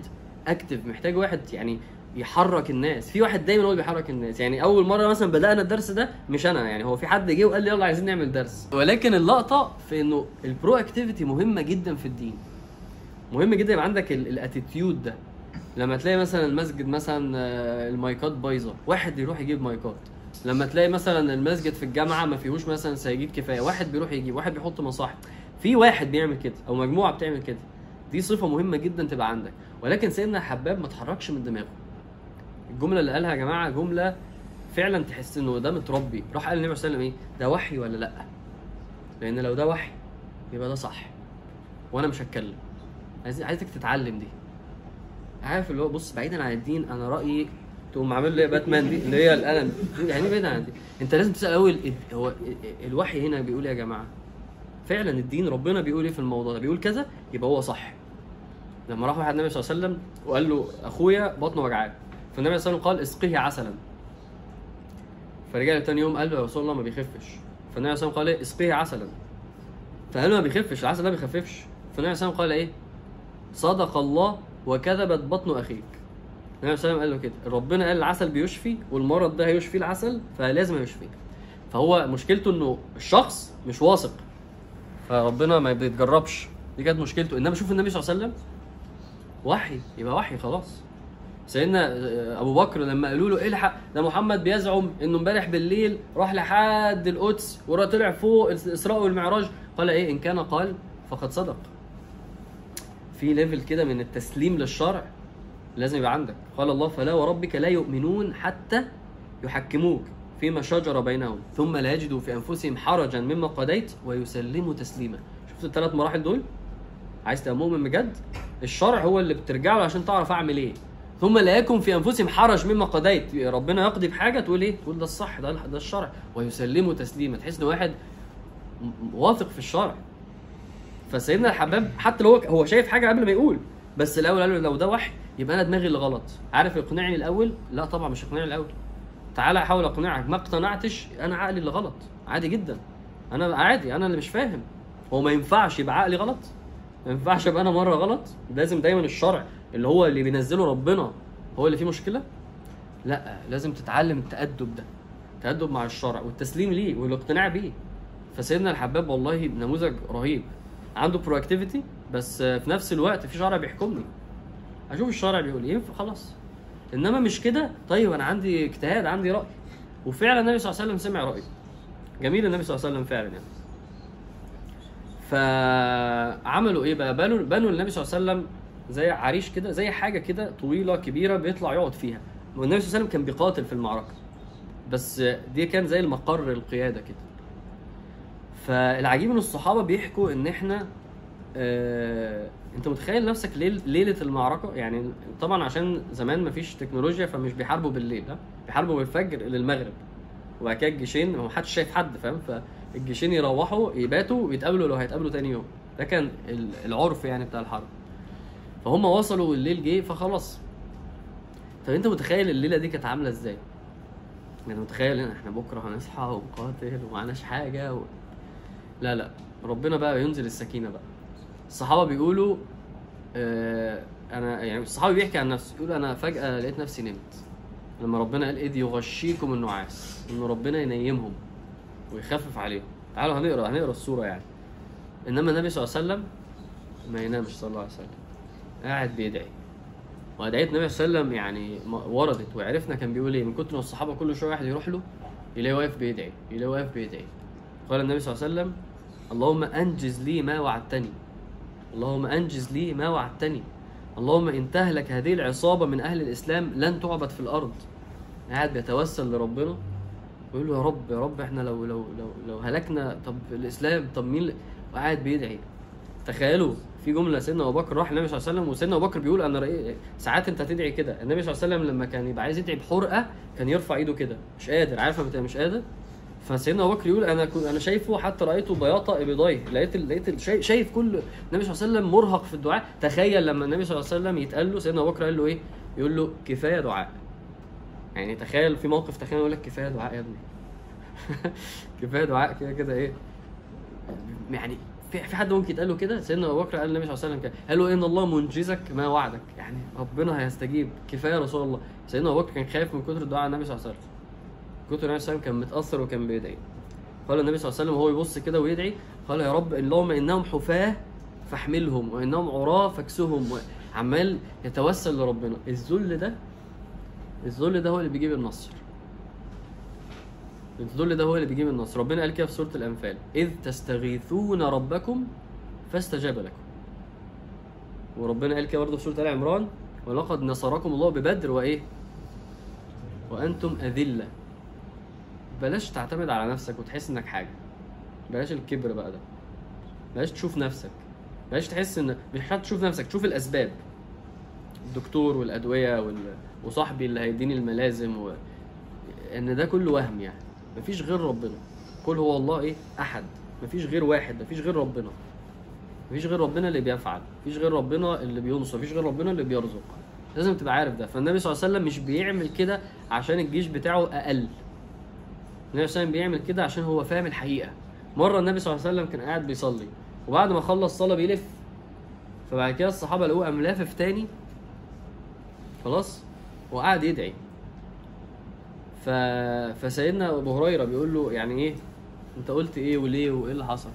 active محتاج واحد يعني يحرك الناس. في واحد دايما هو اللي بيحرك الناس. يعني أول مرة مثلا بدأنا الدرس ده مش أنا يعني هو في حد جه وقال لي يلا عايزين نعمل درس. ولكن اللقطة في إنه ال proactivity مهمة جدا في الدين. مهم جدا يبقى عندك ال attitude ده. لما تلاقي مثلا المسجد مثلا آه، المايكات بايظة واحد يروح يجيب مايكات. لما تلاقي مثلا المسجد في الجامعة ما فيهوش مثلا سجاجيد كفاية واحد بيروح يجيب واحد بيحط مصاحف في واحد بيعمل كده أو مجموعة بتعمل كده. دي صفة مهمة جدا تبقى عندك. ولكن سيدنا حباب ما اتحركش من دماغه. الجملة اللي قالها يا جماعة جملة فعلا تحس إنه ده متربي. راح قال النبي صلى الله عليه وسلم إيه؟ ده وحي ولا لأ؟ لأن لو ده وحي يبقى ده صح. وأنا مش هتكلم. عايز عايزك تتعلم دي. عارف اللي هو بص بعيدا عن الدين أنا رأيي تقوم عامل لي باتمان دي اللي هي القلم. يعني بعيدا عن الدين. أنت لازم تسأل أول هو ال- الوحي هنا بيقول إيه يا جماعة؟ فعلا الدين ربنا بيقول إيه في الموضوع ده؟ بيقول كذا يبقى هو صح. لما راح واحد النبي صلى الله عليه وسلم وقال له أخويا بطنه وجعان. فالنبي صلى الله عليه وسلم قال اسقيه عسلا. فرجع له تاني يوم قال له يا رسول الله ما بيخفش. فالنبي صلى الله عليه وسلم قال إيه؟ اسقيه عسلا. فقال له ما بيخفش. العسل ده ما بيخففش فالنبي صلى الله عليه وسلم قال إيه؟ صدق الله وكذبت بطن أخيك. النبي صلى الله عليه وسلم قال له كده. ربنا قال العسل بيشفي والمرض ده هيشفي العسل فلازم يشفيه فهو مشكلته إنه الشخص مش واثق. فربنا ما بيتجربش. دي كانت مشكلته. إنما شوف النبي صلى الله عليه وسلم. وحي. يبقى وحي خلاص. سيدنا أبو بكر لما قالوا له إلحق ده محمد بيزعم إنه امبارح بالليل راح لحد القدس وطلع فوق الإسراء والمعراج. قال إيه؟ إن كان قال فقد صدق. في ليفل كده من التسليم للشرع لازم يبقى عندك. قال الله فلا وربك لا يؤمنون حتى يحكموك فيما شجر بينهم ثم لا يجدوا في أنفسهم حرجا مما قضيت ويسلموا تسليما. شفت الثلاث مراحل دول؟ عايز تبقى مؤمن بجد؟ الشرع هو اللي بترجع له عشان تعرف أعمل إيه. ثم لا يكن في أنفسهم حرج مما قضيت. ربنا يقضي بحاجة تقول إيه؟ تقول ده الصح ده ده الشرع. ويسلموا تسليما. تحس إن واحد واثق في الشرع. فسيدنا الحباب حتى لو هو شايف حاجة قبل ما يقول بس الأول قال له لو ده وحي يبقى أنا دماغي اللي غلط. عارف يقنعني الأول؟ لا طبعا مش يقنعني الأول. تعالى أحاول أقنعك ما اقتنعتش أنا عقلي اللي غلط. عادي جدا. أنا عادي أنا اللي مش فاهم. هو ما ينفعش يبقى عقلي غلط؟ ما ينفعش أبقى أنا مرة غلط؟ لازم دايما الشرع اللي هو اللي بينزله ربنا هو اللي فيه مشكلة؟ لا لازم تتعلم التأدب ده. التأدب مع الشرع والتسليم ليه والاقتناع بيه. فسيدنا الحباب والله نموذج رهيب. عنده proactivity بس في نفس الوقت في شرع بيحكمني أشوف الشرع بيقول إيه خلاص إنما مش كده طيب أنا عندي اجتهاد عندي رأي. وفعلا النبي صلى الله عليه وسلم سمع رأيه. جميل النبي صلى الله عليه وسلم فعلا يعني. فعملوا إيه بقى؟ بنوا بنوا النبي صلى الله عليه وسلم زي عريش كده زي حاجة كده طويلة كبيرة بيطلع يقعد فيها. والنبي صلى الله عليه وسلم كان بيقاتل في المعركة. بس دي كان زي المقر القيادة كده. فالعجيب إن الصحابة بيحكوا إن إحنا آه أنت متخيل نفسك ليل ليلة المعركة؟ يعني طبعا عشان زمان مفيش تكنولوجيا فمش بيحاربوا بالليل ها؟ بيحاربوا بالفجر للمغرب. وبعد كده الجيشين ما حدش شايف حد فاهم؟ فالجيشين يروحوا يباتوا ويتقابلوا لو هيتقابلوا تاني يوم. ده كان ال- العرف يعني بتاع الحرب. فهم وصلوا والليل جه فخلاص. طب أنت متخيل الليلة دي كانت عاملة إزاي؟ يعني متخيل إن إحنا بكرة هنصحى ونقاتل ومعناش حاجة و... لا لا. ربنا بقى ينزل السكينة بقى. الصحابة بيقولوا آه أنا يعني الصحابي بيحكي عن نفسه يقول أنا فجأة لقيت نفسي نمت. لما ربنا قال إذ يغشيكم النعاس إن ربنا ينيمهم ويخفف عليهم. تعالوا هنقرأ هنقرأ السورة يعني. إنما النبي صلى الله عليه وسلم ما ينامش صلى الله عليه وسلم. قاعد بيدعي. وادعيه النبي صلى الله عليه وسلم يعني وردت وعرفنا كان بيقول إيه. من كتر الصحابة كل شوية واحد يروح له يلاقيه واقف بيدعي يلاقيه واقف بيدعي. قال النبي صلى الله عليه وسلم اللهم أنجز لي ما وعدتني. اللهم أنجز لي ما وعدتني. اللهم إن تهلك هذه العصابة من أهل الإسلام لن تعبد في الأرض. قاعد بيتوسل لربنا ويقول له يا رب يا رب إحنا لو لو لو لو هلكنا طب الإسلام طب مين وقاعد بيدعي. تخيلوا في جملة سيدنا أبو بكر راح النبي صلى الله عليه وسلم وسيدنا أبو بكر بيقول أنا ساعات أنت تدعي كده. النبي صلى الله عليه وسلم لما كان يبقى عايز يدعي بحرقة كان يرفع إيده كده مش قادر. عارف مش قادر؟ فسيدنا أبو بكر يقول أنا أنا شايفه حتى رأيته بياطة ابضيه لقيت لقيت شايف, كل النبي صلى الله عليه وسلم مرهق في الدعاء. تخيل لما النبي صلى الله عليه وسلم يتقال له سيدنا أبو بكر قال له إيه؟ يقول له كفاية دعاء. يعني تخيل في موقف تخيل يقول لك كفاية دعاء يا ابني. كفاية دعاء كده كده إيه؟ يعني في في حد ممكن يتقال له كده؟ سيدنا أبو بكر قال للنبي صلى الله عليه وسلم كده. قال له إن الله منجزك ما وعدك. يعني ربنا هيستجيب. كفاية رسول الله. سيدنا أبو بكر كان خايف من كتر الدعاء النبي صلى الله عليه وسلم. كتر عليه وسلم كان متأثر وكان بيدعي. قال النبي صلى الله عليه وسلم وهو يبص كده ويدعي قال يا رب اللهم إنهم حفاة فاحملهم وإنهم عراة فاكسهم عمال يتوسل لربنا. الذل ده الذل ده هو اللي بيجيب النصر. الذل ده هو اللي بيجيب النصر. ربنا قال كده في سورة الأنفال إذ تستغيثون ربكم فاستجاب لكم. وربنا قال كده برضه في سورة آل عمران ولقد نصركم الله ببدر وإيه؟ وأنتم أذلة. بلاش تعتمد على نفسك وتحس إنك حاجة. بلاش الكبر بقى ده. بلاش تشوف نفسك. بلاش تحس إن مش تشوف نفسك تشوف الأسباب. الدكتور والأدوية وال... وصاحبي اللي هيديني الملازم و... إن ده كله وهم يعني. مفيش غير ربنا. قل هو الله إيه؟ أحد. مفيش غير واحد. مفيش غير ربنا. مفيش غير ربنا اللي بيفعل. مفيش غير ربنا اللي بينصر. مفيش غير ربنا اللي بيرزق. لازم تبقى عارف ده. فالنبي صلى الله عليه وسلم مش بيعمل كده عشان الجيش بتاعه أقل. النبي صلى الله عليه وسلم بيعمل كده عشان هو فاهم الحقيقة. مرة النبي صلى الله عليه وسلم كان قاعد بيصلي وبعد ما خلص صلاة بيلف. فبعد كده الصحابة لقوه قام لافف تاني. خلاص؟ وقعد يدعي. ف... فسيدنا أبو هريرة بيقول له يعني إيه؟ أنت قلت إيه وليه وإيه اللي حصل؟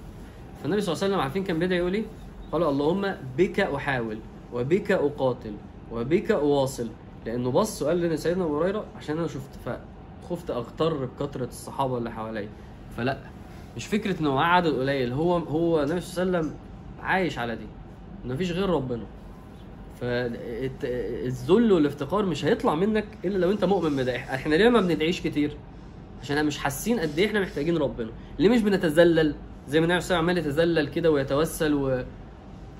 فالنبي صلى الله عليه وسلم عارفين كان بيدعي يقول إيه؟ قال اللهم بك أحاول وبك أقاتل وبك أواصل. لأنه بص وقال لنا سيدنا أبو هريرة عشان أنا شفت. فخفت أغتر بكثرة الصحابة اللي حواليا. فلا مش فكرة إنه معاه عدد قليل. هو هو النبي صلى الله عليه وسلم عايش على دي. مفيش غير ربنا. فالذل والافتقار مش هيطلع منك إلا لو أنت مؤمن بده. إحنا ليه ما بندعيش كتير؟ عشان إحنا مش حاسين قد إيه إحنا محتاجين ربنا. ليه مش بنتذلل؟ زي ما النبي صلى عمال يتذلل كده ويتوسل و...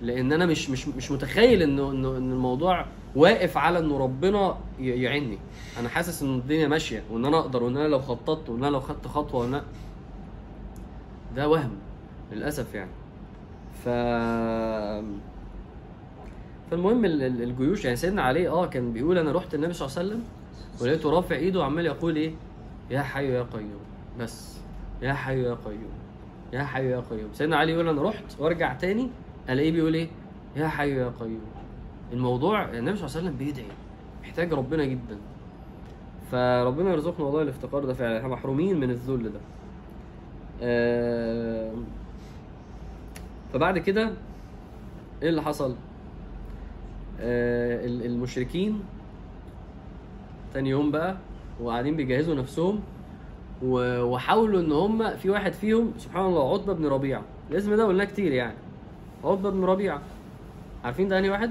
لأن أنا مش مش مش متخيل إنه إنه إن الموضوع واقف على انه ربنا يعني أنا حاسس إن الدنيا ماشية وإن أنا أقدر وإن أنا لو خططت وإن أنا لو خدت خطوة وإن. ده وهم للأسف يعني. ف فالمهم ال- ال- الجيوش يعني سيدنا علي آه كان بيقول أنا رحت النبي صلى الله عليه وسلم ولقيته رافع إيده وعمال يقول إيه؟ يا حي يا قيوم. بس. يا حي يا قيوم. يا حي يا قيوم. سيدنا علي يقول أنا رحت وأرجع تاني ألاقيه بيقول إيه؟ يا حي يا قيوم. الموضوع النبي صلى الله عليه وسلم بيدعي محتاج ربنا جدا. فربنا يرزقنا والله الافتقار ده فعلا إحنا محرومين من الذل ده. آه، فبعد كده إيه اللي حصل؟ آه، ال- المشركين تاني يوم بقى وقاعدين بيجهزوا نفسهم وحاولوا إن هم في واحد فيهم سبحان الله عتبة بن ربيعة. الاسم ده قلناه كتير يعني. عتبة بن ربيعة. عارفين ده أنهي واحد؟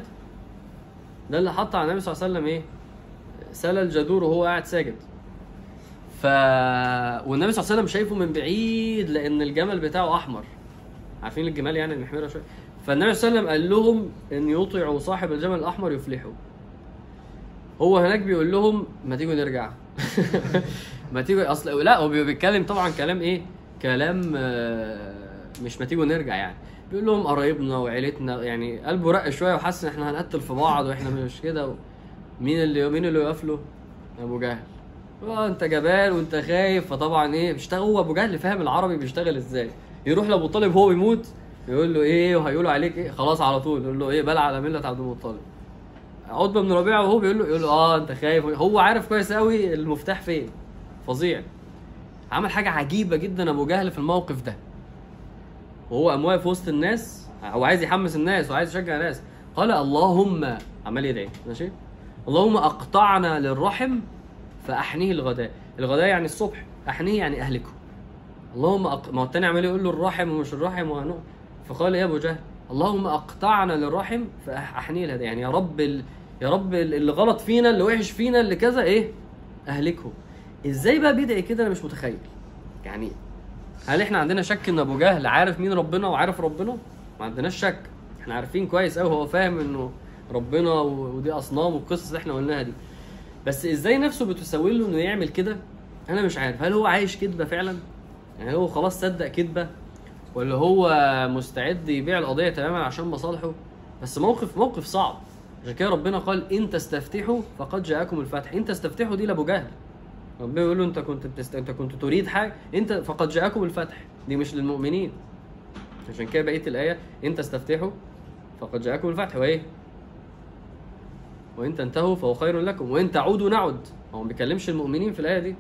ده اللي حط على النبي صلى الله عليه وسلم إيه؟ سلى الجدور وهو قاعد ساجد. ف والنبي صلى الله عليه وسلم شايفه من بعيد لأن الجمل بتاعه أحمر. عارفين الجمال يعني المحمره شوية. فالنبي صلى الله عليه وسلم قال لهم إن يطيعوا صاحب الجمل الأحمر يفلحوا. هو هناك بيقول لهم ما تيجوا نرجع. ما تيجوا أصل لا هو بيتكلم طبعا كلام إيه؟ كلام آه، مش ما تيجوا نرجع يعني. بيقول لهم قرايبنا وعيلتنا يعني قلبه رق شوية وحس إن إحنا هنقتل في بعض وإحنا مش كده. و... مين اللي مين اللي يقف له؟ أبو جهل. أنت جبان وأنت خايف فطبعا إيه بيشتغل هو أبو جهل فاهم العربي بيشتغل إزاي. يروح لأبو طالب هو بيموت يقول له إيه وهيقولوا عليك إيه خلاص على طول. يقول له إيه بل على ملة عبد المطلب. عتبة بن ربيعة وهو بيقول له يقول له آه أنت خايف. هو عارف كويس قوي المفتاح فين. فظيع. عمل حاجة عجيبة جدا أبو جهل في الموقف ده. وهو قام واقف وسط الناس هو عايز يحمس الناس وعايز يشجع الناس. قال اللهم عمال يدعي ماشي؟ اللهم أقطعنا للرحم فأحنيه الغداء الغداء يعني الصبح أحنيه يعني أهلكه. اللهم أق... ما هو التاني عمال يقول له الرحم ومش الرحم وهنو فقال يا أبو جهل؟ اللهم أقطعنا للرحم فأحنيه الهداء يعني يا رب ال... يا رب ال- اللي غلط فينا اللي وحش فينا اللي كذا إيه؟ أهلكه. إزاي بقى بيدعي كده؟ أنا مش متخيل. يعني هل إحنا عندنا شك ان ابو جهل عارف مين ربنا وعارف ربنا؟ ما عندناش شك. إحنا عارفين كويس قوي هو فاهم انه ربنا ودي أصنام والقصص اللي إحنا قلناها دي. بس إزاي نفسه بتسوي له انه يعمل كده؟ أنا مش عارف. هل هو عايش كذبه فعلا؟ يعني هو خلاص صدق كذبه ولا هو مستعد يبيع القضية تماما عشان مصالحه؟ بس موقف موقف صعب. عشان كده ربنا قال إن تستفتحوا فقد جاءكم الفتح. إن تستفتحوا دي لأبو جهل. ربنا بيقول له انت كنت بتست... انت كنت تريد حاجة انت فقد جاءكم الفتح. دي مش للمؤمنين. عشان كده بقية الآية ان تستفتحوا فقد جاءكم الفتح. وإيه؟ وإن تنتهوا فهو خير لكم. وإن تعودوا نعد. هو ما بيكلمش المؤمنين في الآية دي.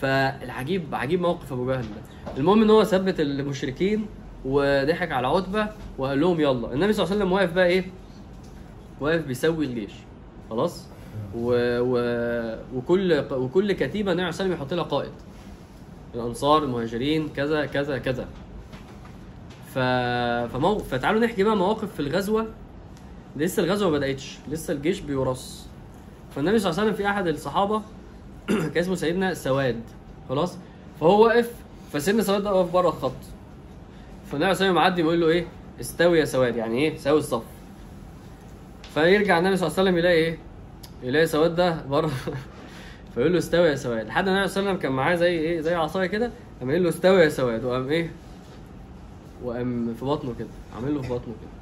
فالعجيب عجيب موقف أبو جهل ده. المهم إن هو ثبت المشركين وضحك على عتبة وقال لهم يلا. النبي صلى الله عليه وسلم واقف بقى إيه؟ واقف بيسوي الجيش. خلاص؟ و... و... وكل وكل كتيبة النبي عليه وسلم يحط لها قائد. الأنصار المهاجرين كذا كذا كذا. ف... فمو... فتعالوا نحكي بقى مواقف في الغزوة. لسه الغزوة ما بدأتش. لسه الجيش بيرص. فالنبي صلى الله عليه وسلم في أحد الصحابة كان اسمه سيدنا سواد. خلاص؟ فهو واقف فسيدنا سواد ده واقف بره الخط. فالنبي صلى الله عليه وسلم معدي بيقول له إيه؟ استوي يا سواد. يعني إيه؟ ساوي الصف. فيرجع النبي صلى الله عليه وسلم يلاقي إيه؟ يلاقي سواد ده بره. فيقول له استوي يا سواد. لحد النبي صلى الله عليه وسلم كان معاه زي إيه زي عصاية كده. قام قايل له استوي يا سواد. وقام إيه؟ وقام في بطنه كده. عامل له في بطنه كده.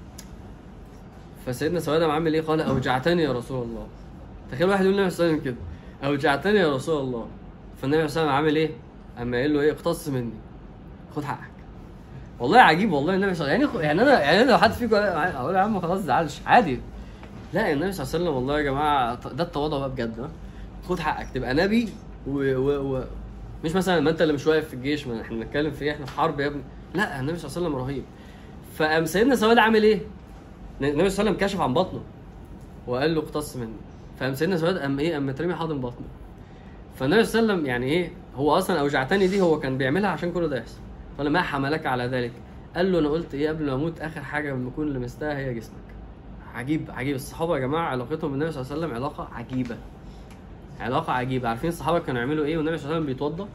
فسيدنا سواد قام عامل إيه؟ قال أوجعتني يا رسول الله. تخيل واحد يقول للنبي صلى الله عليه وسلم كده. أوجعتني يا رسول الله. فالنبي صلى الله عليه وسلم عامل إيه؟ اما قايل له إيه؟ اقتص مني. خد حقك. والله عجيب والله. النبي صلى الله عليه وسلم يعني يعني أنا يعني لو حد فيكم أقول يا عم خلاص زعلش. عادي. لا النبي صلى الله عليه وسلم والله يا جماعة ده التواضع بقى بجد؟ خد حقك تبقى نبي و, و, و مش مثلا ما أنت اللي مش واقف في الجيش ما إحنا بنتكلم في إيه؟ إحنا في حرب يا ابني. لا النبي صلى الله عليه وسلم رهيب. فقام سيدنا سواد عامل إيه؟ النبي صلى الله عليه وسلم كشف عن بطنه وقال له اقتص مني. فقام سيدنا سواد قام إيه؟ قام مترمي حاضن بطنه. فالنبي صلى الله عليه وسلم يعني إيه؟ هو أصلا أوجعتني دي هو كان بيعملها عشان كل ده يحصل. قال ما حملك على ذلك. قال له أنا قلت إيه؟ قبل ما أموت آخر حاجة أكون لمستها هي جسمك. عجيب عجيب. الصحابة يا جماعة علاقتهم بالنبي صلى الله عليه وسلم علاقة عجيبة. علاقة عجيبة. عارفين الصحابة كانوا يعملوا إيه والنبي صلى الله عليه وسلم بيتوضى؟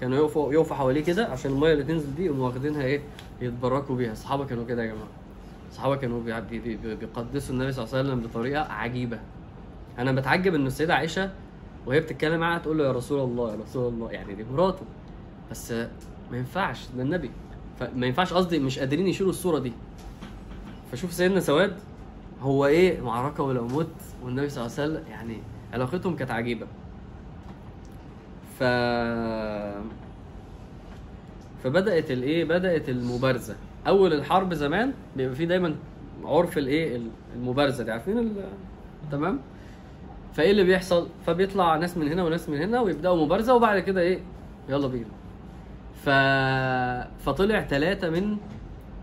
كانوا يقفوا يقفوا حواليه كده عشان المية اللي تنزل دي واخدينها إيه يتبركوا بيها. الصحابة كانوا كده يا جماعة. الصحابة كانوا بي- بي- بي- بيقدسوا النبي صلى الله عليه وسلم بطريقة عجيبة. أنا بتعجب إن السيدة عائشة وهي بتتكلم معاها تقول له يا رسول الله يا رسول الله. يعني دي مراته. بس ما ينفعش ده النبي. فما ينفعش قصدي مش قادرين يشيلوا الصورة دي. فشوف سيدنا سواد هو إيه معركة ولو مت والنبي صلى الله عليه وسلم؟ يعني علاقتهم كانت عجيبة. ف فبدأت الايه بدأت المبارزة. أول الحرب زمان بيبقى فيه دايما عرف الايه المبارزة دي. عارفين ال... تمام؟ فإيه اللي بيحصل؟ فبيطلع ناس من هنا وناس من هنا ويبدأوا مبارزة وبعد كده إيه؟ يلا بينا. ف... فطلع ثلاثة من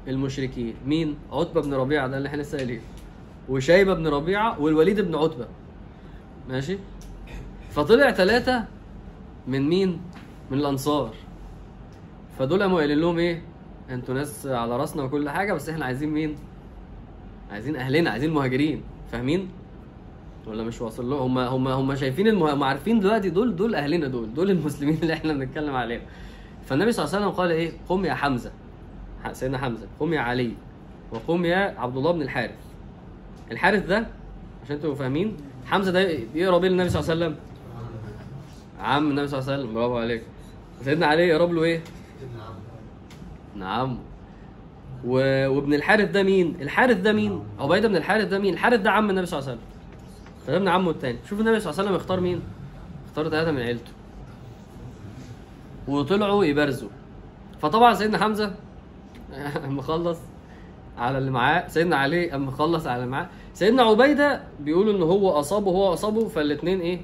المشركين مين؟ عتبة بن ربيعة ده اللي إحنا لسه قايلين وشيبة بن ربيعة والوليد بن عتبة ماشي؟ فطلع ثلاثة من مين؟ من الأنصار فدول قاموا قايلين لهم إيه؟ أنتوا ناس على رأسنا وكل حاجة بس إحنا عايزين مين؟ عايزين أهلنا عايزين مهاجرين فاهمين؟ ولا مش واصل لهم هم هم هم شايفين المه... هم عارفين دلوقتي دول دول أهلنا دول دول المسلمين اللي إحنا بنتكلم عليهم فالنبي صلى الله عليه وسلم قال إيه قم يا حمزة سيدنا حمزة. قم يا علي وقم يا عبد الله بن الحارث. الحارث ده عشان تبقوا فاهمين حمزة ده يقرب إيه للنبي صلى الله عليه وسلم. عم النبي صلى الله عليه وسلم. برافو عليك. سيدنا علي يقرب له إيه؟ نعم و... وابن الحارث ده مين؟ الحارث ده مين؟ عبيدة بن الحارث ده مين؟ الحارث ده عم النبي صلى الله عليه وسلم. فده ابن عمه التاني. شوف النبي صلى الله عليه وسلم اختار مين؟ اختار ثلاثة من عيلته. وطلعوا يبارزوا. فطبعا سيدنا حمزة اما خلص على اللي معاه سيدنا علي أما خلص على اللي معاه. سيدنا عبيدة بيقولوا إن هو أصابه هو أصابه فالاثنين إيه؟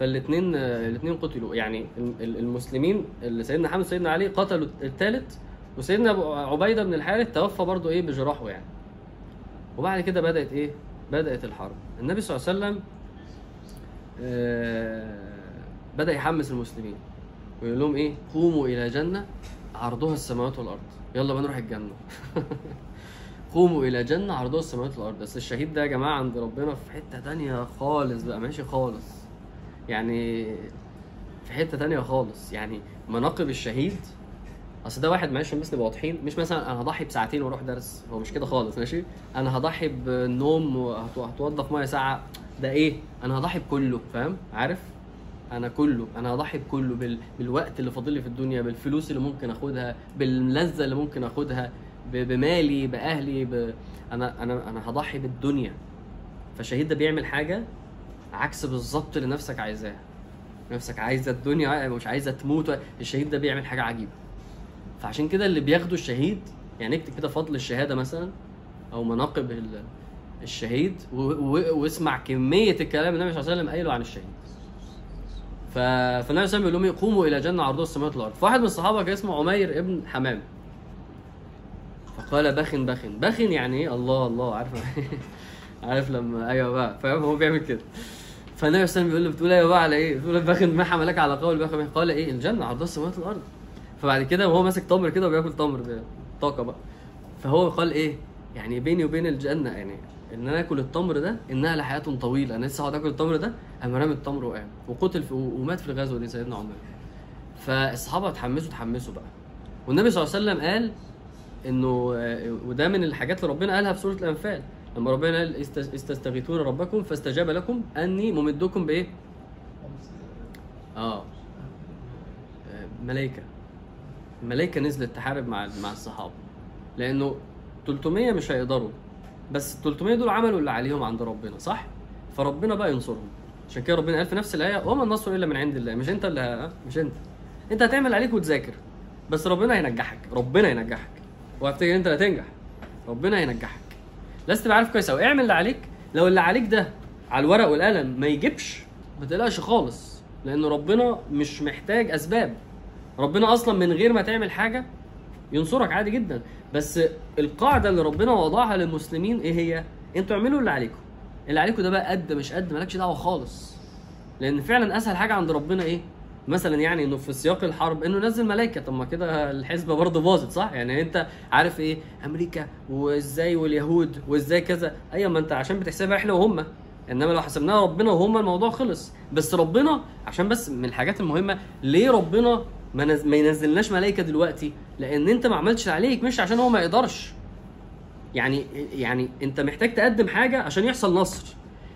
فالاثنين الاثنين قتلوا. يعني ال- ال- المسلمين اللي سيدنا حمزه وسيدنا علي قتلوا الثالث وسيدنا عبيدة بن الحارث توفى برضه إيه؟ بجراحه يعني. وبعد كده بدأت إيه؟ بدأت الحرب. النبي صلى الله عليه وسلم آه، بدأ يحمس المسلمين. ويقول لهم إيه؟ قوموا إلى جنة عرضها السماوات والأرض. يلا بقى نروح الجنة. قوموا إلى جنة عرضها السماوات والأرض. بس الشهيد ده يا جماعة عند ربنا في حتة تانية خالص بقى ماشي خالص. يعني في حتة تانية خالص. يعني مناقب الشهيد أصل ده واحد معلش نبقى واضحين. مش مثلا أنا هضحي بساعتين وأروح درس. هو مش كده خالص ماشي؟ أنا هضحي بالنوم وهتوضى في مية ساعه ده إيه؟ أنا هضحي بكله فاهم؟ عارف؟ أنا كله أنا هضحي بكله بال... بالوقت اللي فاضل لي في الدنيا بالفلوس اللي ممكن آخدها باللذة اللي ممكن آخدها ب- بمالي بأهلي ب... أنا أنا أنا هضحي بالدنيا فالشهيد ده بيعمل حاجة عكس بالظبط اللي نفسك عايزاها نفسك عايزة الدنيا مش عايزة تموت الشهيد ده بيعمل حاجة عجيبة فعشان كده اللي بياخدوا الشهيد يعني اكتب كده فضل الشهادة مثلا أو مناقب ال- الشهيد. واسمع كمية الكلام النبي صلى الله عليه وسلم قايله عن الشهيد. فالنبي صلى الله عليه وسلم بيقول لهم إيه؟ قوموا إلى جنة عرضها السماوات والأرض. فواحد من الصحابة كان اسمه عمير ابن حمام. فقال بخن بخن. بخن يعني إيه؟ الله الله. عارف؟ عارف لما أيوه بقى. فاهم؟ هو بيعمل كده. فالنبي صلى الله عليه وسلم بيقول له بتقول أيوه بقى على إيه؟ بتقول بخن. ما حملك على قول بخن. قال إيه؟ الجنة عرضها السماوات والأرض. فبعد كده وهو ماسك تمر كده وبياكل تمر طاقة بقى. فهو قال إيه؟ يعني بيني وبين الجنة يعني إن أنا آكل التمر ده انها لحياه طويلة. أنا لسه هقعد آكل التمر ده قام رامي التمر وقام. وقتل في ومات في الغزوة دي سيدنا عمر. فالصحابة اتحمسوا اتحمسوا بقى. والنبي صلى الله عليه وسلم قال إنه وده من الحاجات اللي ربنا قالها في سورة الأنفال. لما ربنا قال "است- استستغيثون ربكم فاستجاب لكم أني ممدكم بإيه؟ آه. ملائكة. الملائكه نزلت تحارب مع مع الصحابة. لأنه 300 مش هيقدروا. بس ال 300 دول عملوا اللي عليهم عند ربنا صح؟ فربنا بقى ينصرهم. عشان كده ربنا قال في نفس الآية وما النصر إلا من عند الله. مش أنت اللي ه- مش أنت. أنت هتعمل عليك وتذاكر بس ربنا هينجحك ربنا هينجحك. وهفتكر أنت اللي هتنجح ربنا هينجحك. لازم تبقى عارف كويس قوي اعمل اللي عليك. لو اللي عليك ده على الورق والقلم ما يجيبش ما تقلقش خالص لأن ربنا مش محتاج أسباب. ربنا أصلا من غير ما تعمل حاجة ينصرك عادي جدا. بس القاعدة اللي ربنا وضعها للمسلمين إيه هي؟ أنتوا اعملوا اللي عليكم. اللي عليكم ده بقى قد مش قد مالكش دعوة خالص. لأن فعلا أسهل حاجة عند ربنا إيه؟ مثلا يعني إنه في سياق الحرب إنه نزل ملائكه طب ما كده الحسبه برضه باظت صح؟ يعني أنت عارف إيه؟ أمريكا وإزاي واليهود وإزاي كذا. أيوه ما أنت عشان بتحسبها إحنا وهم. إنما لو حسبناها ربنا وهم الموضوع خلص. بس ربنا عشان بس من الحاجات المهمة ليه ربنا ما, نز... ما ينزلناش ملائكه دلوقتي لأن انت ما عملتش عليك مش عشان هو ما يقدرش. يعني يعني انت محتاج تقدم حاجة عشان يحصل نصر.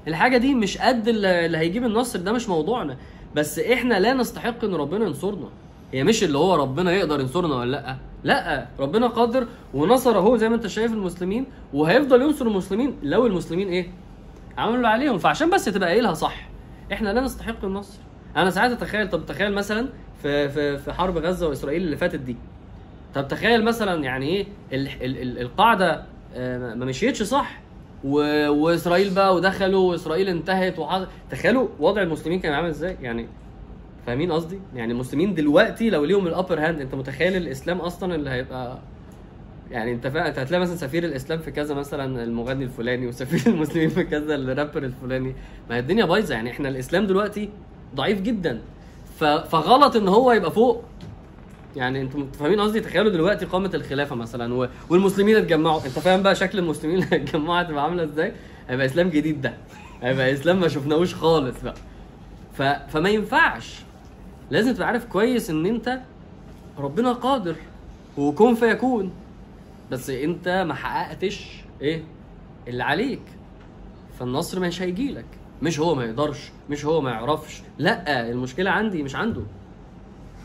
الحاجة دي مش قد اللي هيجيب النصر ده مش موضوعنا. بس إحنا لا نستحق ان ربنا ينصرنا. هي مش اللي هو ربنا يقدر ينصرنا ولا لأ. لأ ربنا قادر ونصر اهو زي ما انت شايف المسلمين وهيفضل ينصر المسلمين لو المسلمين إيه؟ عملوا عليهم. فعشان بس تبقى قايلها صح إحنا لا نستحق النصر. أنا ساعات اتخيل طب تخيل مثلا في في في حرب غزة وإسرائيل اللي فاتت دي. طب تخيل مثلا يعني إيه ال ال ال القاعدة آه، ما مشيتش صح و... وإسرائيل بقى ودخلوا وإسرائيل انتهت وحصل. تخيلوا وضع المسلمين كان عامل إزاي؟ يعني فاهمين قصدي؟ يعني المسلمين دلوقتي لو ليهم ال upper hand أنت متخيل الإسلام أصلا اللي هيبقى يعني أنت فا... أنت هتلاقي مثلا سفير الإسلام في كذا مثلا المغني الفلاني وسفير المسلمين في كذا الرابر الفلاني. ما هي الدنيا بايظة. يعني إحنا الإسلام دلوقتي ضعيف جدا. ف... فغلط إن هو يبقى فوق يعني أنتوا فاهمين قصدي؟ تخيلوا دلوقتي قامت الخلافة مثلا. والمسلمين اتجمعوا. انت فاهم بقى شكل المسلمين اللي اتجمعوا هتبقى عاملة إزاي؟ هيبقى إسلام جديد ده. هيبقى إسلام ما شفناهوش خالص بقى. ف... فما ينفعش. لازم تبقى عارف كويس إن أنت ربنا قادر وكون فيكون. بس أنت ما حققتش إيه؟ اللي عليك. فالنصر مش هيجيلك. مش هو ما يقدرش مش هو ما يعرفش. لأ المشكلة عندي مش عنده.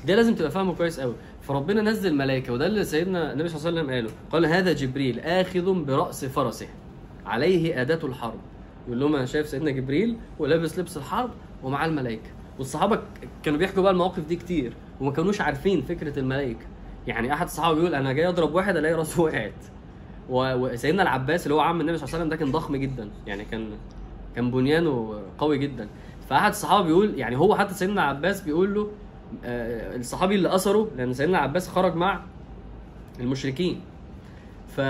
ده لازم تبقى فاهمه كويس قوي. فربنا نزل ملائكة وده اللي سيدنا النبي صلى الله عليه وسلم قاله. قال هذا جبريل آخذ برأس فرسه عليه أداة الحرب. يقول لهم أنا شايف سيدنا جبريل ولابس لبس الحرب ومعاه الملائكة. والصحابة كانوا بيحكوا بقى المواقف دي كتير وما كانوش عارفين فكرة الملائكة. يعني أحد الصحابة بيقول أنا جاي أضرب واحد ألاقي راسه وقعت. وسيدنا العباس اللي هو عم النبي صلى الله عليه وسلم ده كان ضخم جدا. يعني كان كان بنيانه قوي جدا. فأحد الصحابة بيقول يعني هو حتى سيدنا العباس بيقول له الصحابي اللي اسره لأن سيدنا العباس خرج مع المشركين. ف...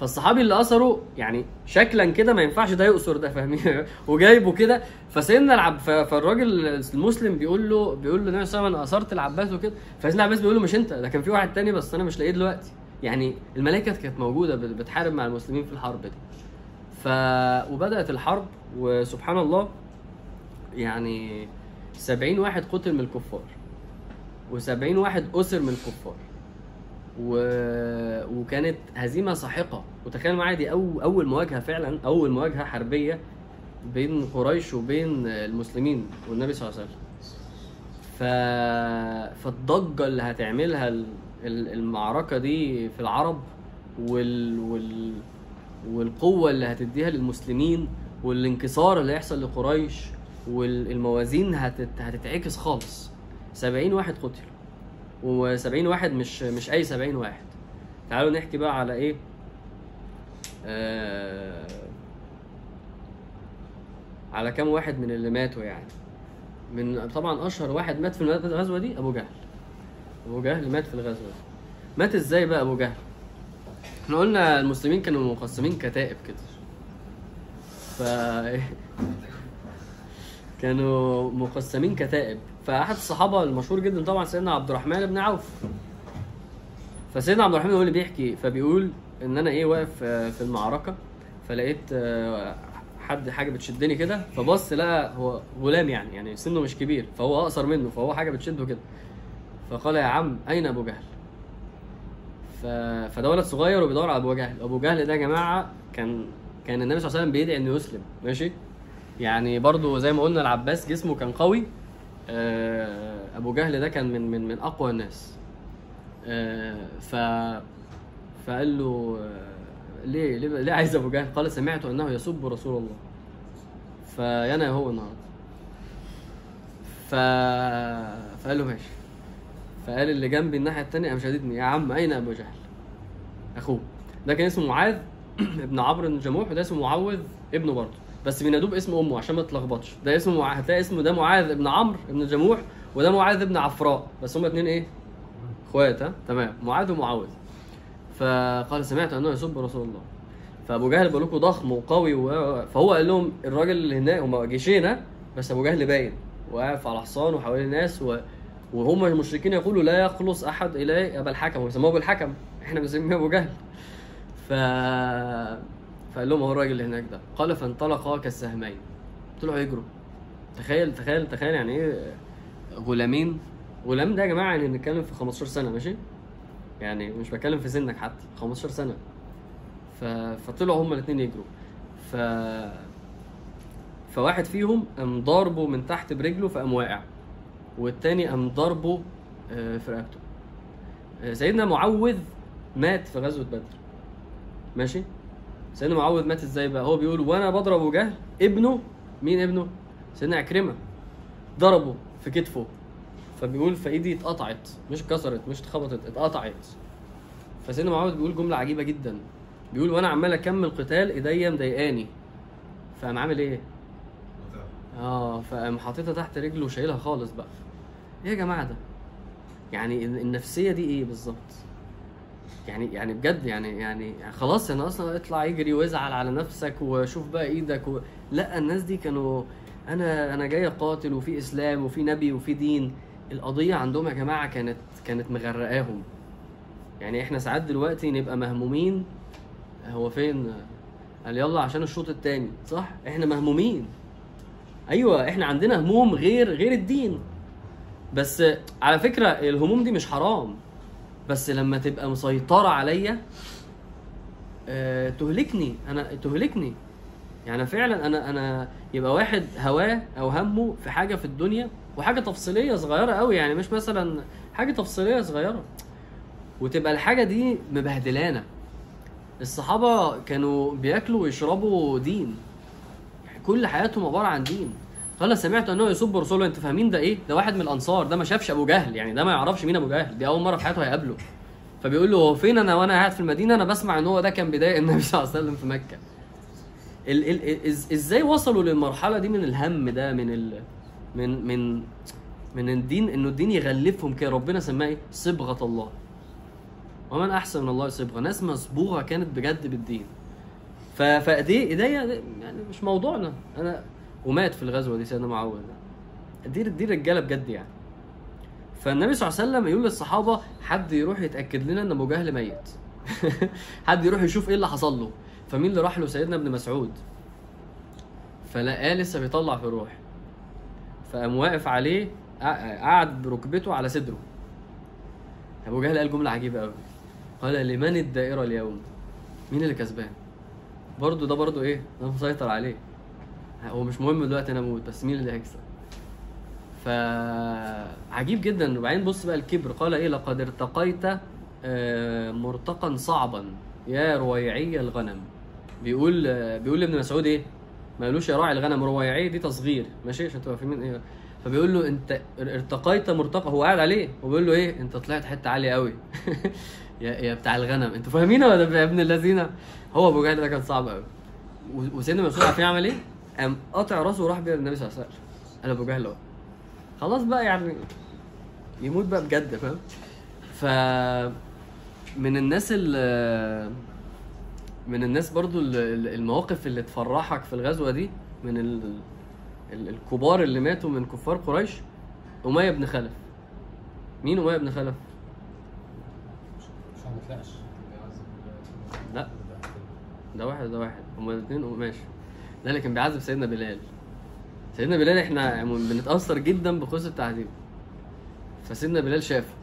فالصحابي اللي اسره يعني شكلا كده ما ينفعش ده يقصر ده فاهمين وجايبه كده. فسيدنا العب ف... فالراجل المسلم بيقول له بيقول له النبي صلى الله عليه وسلم أنا أثرت العباس وكده. فسيدنا العباس بيقول له مش أنت ده كان في واحد تاني بس أنا مش لاقيه دلوقتي. يعني الملائكة كانت موجودة بت- بتحارب مع المسلمين في الحرب دي. ف وبدأت الحرب وسبحان الله يعني سبعين واحد قتل من الكفار. وسبعين واحد أسر من الكفار. و... وكانت هزيمة ساحقة. وتخيل معايا دي أو... أول مواجهة فعلا أول مواجهة حربية بين قريش وبين المسلمين والنبي صلى الله عليه وسلم. ف... فالضجة اللي هتعملها ال- ال- المعركة دي في العرب وال وال والقوة اللي هتديها للمسلمين والانكسار اللي هيحصل لقريش والموازين هتت... هتتعكس خالص. 70 واحد قتلوا. و70 واحد مش مش أي 70 واحد. تعالوا نحكي بقى على إيه؟ آه على كام واحد من اللي ماتوا يعني. من طبعا أشهر واحد مات في الغزوة دي أبو جهل. أبو جهل مات في الغزوة دي. مات إزاي بقى أبو جهل؟ إحنا قلنا المسلمين كانوا مقسمين كتائب كده. ف كانوا مقسمين كتائب. فاحد الصحابة المشهور جدا طبعا سيدنا عبد الرحمن بن عوف. فسيدنا عبد الرحمن هو اللي بيحكي فبيقول إن أنا إيه واقف آه، في المعركة فلقيت آه، حد حاجة بتشدني كده فبص لقى هو غلام يعني يعني سنه مش كبير فهو أقصر منه فهو حاجة بتشده كده. فقال يا عم أين أبو جهل؟ ف... فده ولد صغير وبيدور على أبو جهل. أبو جهل ده يا جماعة كان كان النبي صلى الله عليه وسلم بيدعي إنه يسلم ماشي؟ يعني برضو زي ما قلنا العباس جسمه كان قوي آه، أبو جهل ده كان من من من أقوى الناس. آه، ف فقال له آه، ليه ليه, عايز أبو جهل؟ قال سمعت أنه يسب رسول الله. فيانا هو النهارده. ف فقال له ماشي. فقال اللي جنبي الناحية الثانية قام شددني يا عم أين أبو جهل؟ أخوه. ده كان اسمه معاذ ابن عمرو بن وده اسمه معوذ ابنه برضه. بس بينادوه باسم أمه عشان ما تتلخبطش ده اسمه مع... هتلاقي اسمه ده معاذ ابن عمرو ابن جموح وده معاذ ابن عفراء. بس هما اتنين إيه؟ إخوات ها؟ تمام. معاذ ومعوذ فقال سمعت أنه يسب رسول الله. فأبو جهل بيقول لكم ضخم وقوي و... فهو قال لهم الراجل اللي هناك هم جيشين بس أبو جهل باين. واقف على حصان وحوالين الناس و... وهم المشركين يقولوا لا يخلص أحد اليه أبا الحكم. ويسموه أبو الحكم. إحنا بنسميه أبو جهل. ف فقال لهم هو الراجل اللي هناك ده. قال فانطلقا كالسهمين. طلعوا يجروا تخيل تخيل تخيل يعني إيه غلامين. غلام ده يا جماعة يعني بنتكلم في 15 سنة ماشي؟ يعني مش بتكلم في سنك حتى 15 سنة. ف... فطلعوا هما الاثنين يجروا. ف فواحد فيهم قام ضاربه من تحت برجله فقام واقع والتاني قام ضاربه آه، في رقبته آه، سيدنا معوذ مات في غزوة بدر ماشي؟ سيدنا معوذ مات إزاي بقى؟ هو بيقول وأنا بضرب ابو جهل ابنه مين ابنه؟ سيدنا عكرمة. ضربه في كتفه. فبيقول فإيدي اتقطعت مش اتكسرت مش اتخبطت اتقطعت. فسيدنا معوذ بيقول جملة عجيبة جدا. بيقول وأنا عمال أكمل قتال إيديا مضايقاني. فقام عامل إيه؟ آه فقام حاططها تحت رجله وشايلها خالص بقى. إيه يا جماعة ده؟ يعني النفسية دي إيه بالظبط؟ يعني يعني بجد يعني يعني خلاص أنا أصلا اطلع يجري وازعل على نفسك وشوف بقى إيدك و... لا الناس دي كانوا أنا أنا جاي اقاتل وفي إسلام وفي نبي وفي دين. القضية عندهم يا جماعة كانت كانت مغرقاهم. يعني إحنا ساعات دلوقتي نبقى مهمومين. هو فين؟ قال يلا عشان الشوط التاني. صح؟ إحنا مهمومين. أيوه إحنا عندنا هموم غير غير الدين. بس على فكرة الهموم دي مش حرام. بس لما تبقى مسيطرة عليا آه، تهلكني. أنا تهلكني. يعني فعلا أنا أنا يبقى واحد هواه أو همه في حاجة في الدنيا وحاجة تفصيلية صغيرة قوي يعني مش مثلا حاجة تفصيلية صغيرة. وتبقى الحاجة دي مبهدلانا الصحابة كانوا بياكلوا ويشربوا دين. كل حياتهم عبارة عن دين. قال سمعت أنه يسب رسول الله أنتوا فاهمين ده إيه؟ ده واحد من الأنصار ده ما شافش أبو جهل يعني ده ما يعرفش مين أبو جهل دي أول مرة في حياته هيقابله. فبيقول له هو فين أنا وأنا قاعد في المدينة؟ أنا بسمع إن هو ده كان بدايه النبي صلى الله عليه وسلم في مكة. ال ال إز إزاي وصلوا للمرحلة دي من الهم ده من ال من من من الدين إنه الدين يغلفهم كده؟ ربنا سماه إيه؟ صبغة الله. ومن أحسن من الله صبغة. ناس مصبوغة كانت بجد بالدين. ف فدي إيديا يعني مش موضوعنا. أنا ومات في الغزوة دي سيدنا معوذ دي دي رجالة بجد يعني. فالنبي صلى الله عليه وسلم يقول للصحابة حد يروح يتأكد لنا إن أبو جهل ميت؟ حد يروح يشوف إيه اللي حصل له؟ فمين اللي راح له؟ سيدنا ابن مسعود. فلقاه لسه بيطلع في الروح. فقام واقف عليه قع- قعد بركبته على صدره. أبو جهل قال جملة عجيبة قوي قال لمن الدائرة اليوم؟ مين اللي كسبان؟ برضه ده برضه إيه؟ أنا مسيطر عليه. هو مش مهم دلوقتي أنا أموت بس مين اللي هيكسب؟ فعجيب جدا. وبعدين بص بقى الكبر قال إيه؟ لقد ارتقيت آه، مرتقا صعبا. يا رويعي الغنم. بيقول آه، بيقول لابن مسعود إيه؟ ما قالوش يا راعي الغنم. رويعي دي تصغير. ماشي عشان تبقى فاهمين إيه؟ فبيقول له أنت ارتقيت مرتقى هو قاعد عليه. وبيقول له إيه؟ أنت طلعت حتة عالية قوي يا يا بتاع الغنم. أنتوا فاهمين ولا يا ابن الذين هو أبو جهل ده كان صعب قوي وسيدنا مسعود عارفين عمل إيه؟ قام قاطع راسه وراح بيها للنبي صلى الله عليه وسلم. قال أبو جهل خلاص بقى يعني يموت بقى بجد فاهم؟ ف من الناس ال من الناس برضو ال- ال- المواقف اللي تفرحك في الغزوة دي من ال... ال- الكبار اللي ماتوا من كفار قريش أمية بن خلف. مين أمية بن خلف؟ لا. ده واحد ده واحد. هما الاثنين ماشي. ده اللي كان بيعذب سيدنا بلال. سيدنا بلال إحنا بنتأثر جدا بقصة تعذيبه فسيدنا بلال شافه.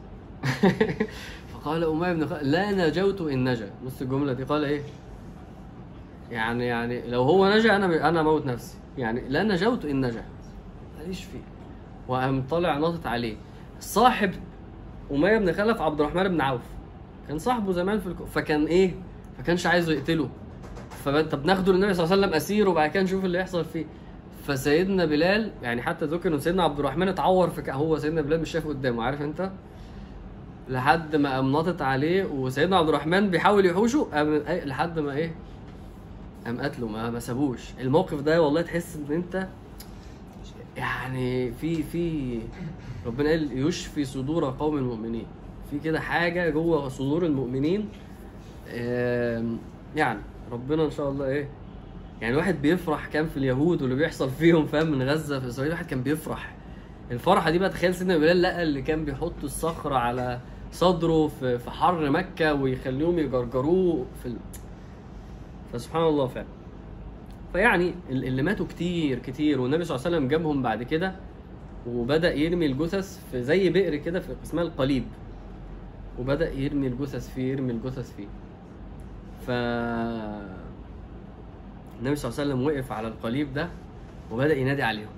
فقال أمية بن خلف لا نجوت إن نجا. بص الجملة دي. قال إيه؟ يعني يعني لو هو نجا أنا أنا أموت نفسي. يعني لا نجوت إن نجا. ماليش فيه. وقام طالع ناطط عليه. صاحب أمية بن خلف عبد الرحمن بن عوف. كان صاحبه زمان في الك... فكان إيه؟ ما كانش عايزه يقتله. فانت بناخده للنبي صلى الله عليه وسلم اسير وبعد كده نشوف اللي يحصل فيه. فسيدنا بلال يعني حتى ذكر ان سيدنا عبد الرحمن اتعور في. هو سيدنا بلال مش شايف قدامه عارف أنت؟ لحد ما قام ناطط عليه وسيدنا عبد الرحمن بيحاول يحوشه قام إيه، لحد ما إيه؟ قام قتله ما ما سابوش. الموقف ده والله تحس إن أنت يعني في في ربنا قال يشفي صدور قوم المؤمنين. في كده حاجة جوه صدور المؤمنين يعني ربنا إن شاء الله إيه. يعني الواحد بيفرح كان في اليهود واللي بيحصل فيهم فاهم من غزة في إسرائيل الواحد كان بيفرح. الفرحة دي بقى تخيل سيدنا بلال لقى اللي كان بيحط الصخره على صدره في في حر مكة ويخليهم يجرجروه في ال... فسبحان الله فعلا. فيعني ال- اللي ماتوا كتير كتير والنبي صلى الله عليه وسلم جابهم بعد كده وبدأ يرمي الجثث في زي بئر كده في اسمها القليب. وبدأ يرمي الجثث فيه يرمي الجثث فيه. ف النبي صلى الله عليه وسلم وقف على القليب ده وبدأ ينادي عليهم.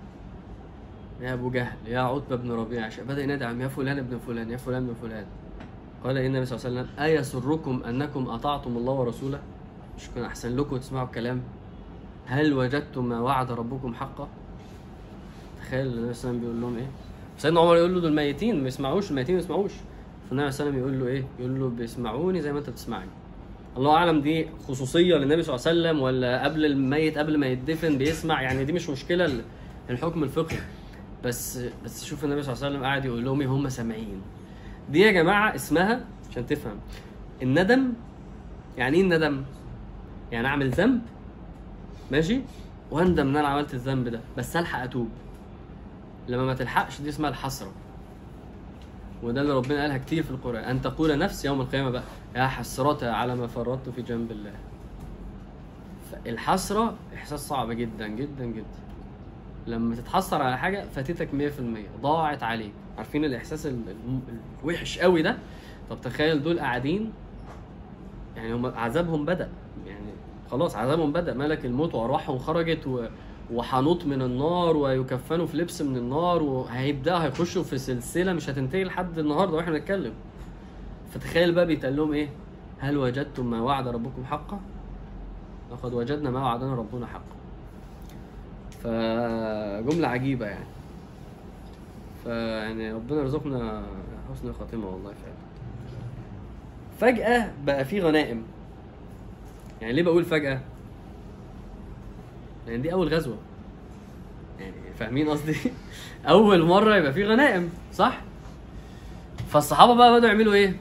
يا أبو جهل يا عتبة بن ربيعه بدأ ينادي عليهم يا فلان ابن فلان يا فلان ابن فلان. قال إن النبي صلى الله عليه وسلم أيسركم أنكم أطعتم الله ورسوله؟ مش كان أحسن لكم تسمعوا الكلام؟ هل وجدتم ما وعد ربكم حقا؟ تخيل النبي صلى الله عليه وسلم بيقول لهم إيه؟ سيدنا عمر يقول له دول ميتين ما يسمعوش الميتين ما يسمعوش. فالنبي صلى الله عليه وسلم يقول له إيه؟ يقول له بيسمعوني زي ما أنت بتسمعني. الله أعلم دي خصوصية للنبي صلى الله عليه وسلم ولا قبل الميت قبل ما يدفن بيسمع يعني دي مش مشكلة ال- الحكم الفقهي. بس بس شوف النبي صلى الله عليه وسلم قاعد يقول لهم إيه هم سامعين. دي يا جماعة اسمها عشان تفهم. الندم يعني إيه الندم؟ يعني أعمل ذنب؟ ماشي؟ واندم إن أنا عملت الذنب ده بس ألحق أتوب. لما ما تلحقش دي اسمها الحسرة. وده اللي ربنا قالها كتير في القرآن. أن تقول نفس يوم القيامة بقى يا حسرة على ما فرطت في جنب الله. الحسرة إحساس صعب جدا جدا جدا. لما تتحسر على حاجة فاتتك 100% ضاعت عليك. عارفين الإحساس ال- ال- الوحش قوي ده؟ طب تخيل دول قاعدين يعني هم عذابهم بدأ. يعني خلاص عذابهم بدأ. ملك الموت وأرواحهم خرجت و... وحنوط من النار ويكفنوا في لبس من النار وهيبداوا هيخشوا في سلسلة مش هتنتهي لحد النهارده وإحنا بنتكلم. فتخيل بقى بيتقال لهم إيه؟ هل وجدتم ما وعد ربكم حقا؟ لقد وجدنا ما وعدنا ربنا حقا. فجملة عجيبة يعني. فيعني ربنا يرزقنا حسن الخاتمة والله فعلا. فجأة بقى في غنائم. يعني ليه بقول فجأة؟ لأن دي أول غزوة. يعني فاهمين قصدي؟ أول مرة يبقى في غنائم صح؟ فالصحابة بقى بدأوا يعملوا إيه؟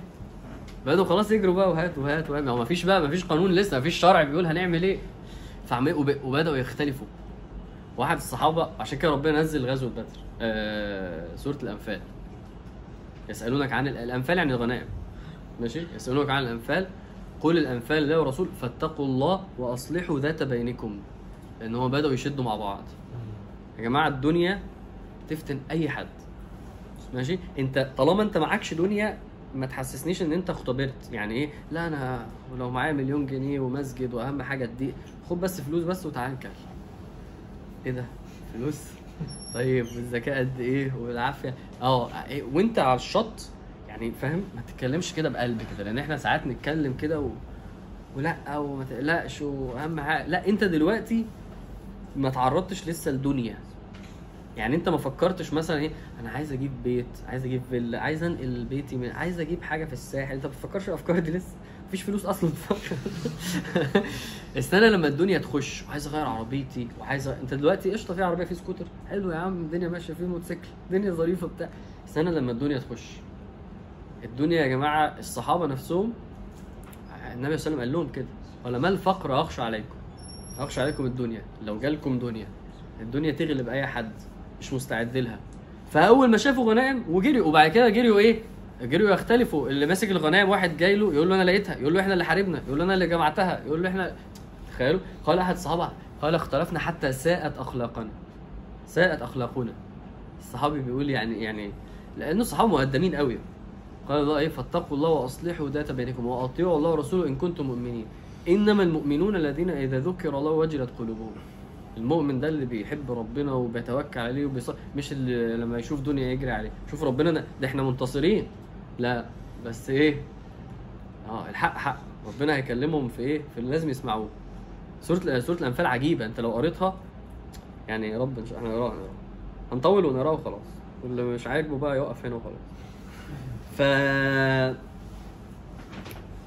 بدأوا خلاص يجروا بقى وهات وهات وهات. ما هو مفيش بقى مفيش قانون لسه مفيش شرع بيقول هنعمل إيه. فعمال وب- وبدأوا يختلفوا. واحد الصحابة عشان كده ربنا نزل غزوة بدر. آه سورة الأنفال. يسألونك عن ال- الأنفال يعني الغنائم. ماشي؟ يسألونك عن الأنفال. قل الأنفال لله ورسول فاتقوا الله وأصلحوا ذات بينكم. لأن هم بدأوا يشدوا مع بعض. يا جماعة الدنيا تفتن أي حد. ماشي؟ أنت طالما أنت معكش دنيا ما تحسسنيش إن أنت اختبرت. يعني إيه؟ لا أنا لو معايا مليون جنيه ومسجد وأهم حاجة دي خد بس فلوس بس وتعال نكل إيه ده؟ فلوس؟ طيب والذكاء قد إيه؟ والعافية. آه إيه، وأنت على الشط يعني يعني فاهم؟ ما تتكلمش كده بقلب كده لأن إحنا ساعات نتكلم كده و... ولأ وما تقلقش واهم حاجة. لأ أنت دلوقتي ما تعرضتش لسه لدنيا. يعني انت ما فكرتش مثلا إيه أنا عايز أجيب بيت عايز أجيب فيلا عايز انقل بيتي من عايز أجيب حاجة في الساحل. انت ما بتفكرش الأفكار دي لسه؟ مفيش فلوس أصلا استنى لما الدنيا تخش وعايز أغير عربيتي وعايز. انت دلوقتي قشطة في عربية في سكوتر. حلو يا عم الدنيا ماشية في موتوسيكل الدنيا ظريفة بتاع. استنى لما الدنيا تخش. الدنيا يا جماعة الصحابة نفسهم النبي صلى الله عليه وسلم قال لهم كده ولا ما الفقر أخشى عليكم؟ اخشى عليكم الدنيا. لو جالكم دنيا الدنيا تغلب أي حد مش مستعد لها. فأول ما شافوا غنائم وجريوا وبعد كده جريوا إيه؟ جريوا يختلفوا. اللي ماسك الغنائم واحد جاي له يقول له أنا لقيتها يقول له إحنا اللي حاربنا يقول له أنا اللي جمعتها يقول له إحنا تخيلوا. قال أحد الصحابة قال اختلفنا حتى ساءت أخلاقنا. ساءت أخلاقنا. الصحابي بيقول يعني يعني لأن الصحابة مقدمين قوي. قال الله إيه؟ فاتقوا الله وأصلحوا ذات بينكم وأطيعوا الله ورسوله إن كنتم مؤمنين. إنما المؤمنون الذين إذا ذكر الله وجلت قلوبهم. المؤمن ده اللي بيحب ربنا وبيتوكل عليه وبيص... مش اللي لما يشوف دنيا يجري عليه. شوف ربنا ده, إحنا منتصرين. لا بس إيه؟ آه الحق حق. ربنا هيكلمهم في إيه؟ في اللي لازم يسمعوه. سورة سورة الأنفال عجيبة. أنت لو قريتها يعني يا رب إن شاء الله هنقراها هنطول ونقراها وخلاص. واللي مش عاجبه بقى يقف هنا وخلاص. ف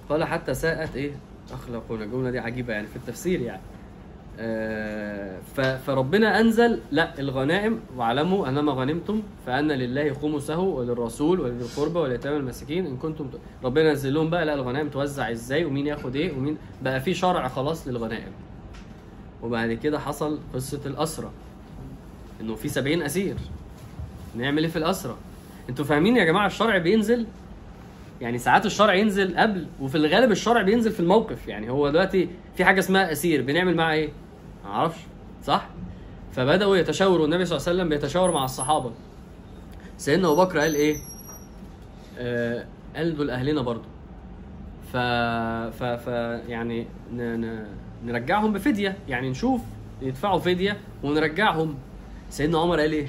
قال حتى ساءت إيه؟ أخلاقنا. الجملة دي عجيبة يعني في التفسير يعني. آه، فربنا أنزل لا الغنائم واعلموا أنما غنمتم فأن لله خمسه وللرسول ولذي القربى واليتامى والمساكين إن كنتم ربنا نزل لهم بقى لا الغنائم توزع إزاي ومين ياخد إيه ومين بقى في شرع خلاص للغنائم. وبعد كده حصل قصة الأسرى. إنه في 70 أسير. نعمل إيه في الأسرى؟ أنتوا فاهمين يا جماعة الشرع بينزل؟ يعني ساعات الشرع ينزل قبل وفي الغالب الشرع بينزل في الموقف يعني هو دلوقتي في حاجة اسمها أسير بنعمل معاه إيه؟ ما أعرفش صح؟ فبدأوا يتشاوروا النبي صلى الله عليه وسلم بيتشاور مع الصحابة سيدنا أبو بكر قال إيه؟ آه قال دول أهلنا برضو ف ف ف يعني ن... ن... نرجعهم بفدية يعني نشوف يدفعوا فدية ونرجعهم سيدنا عمر قال إيه؟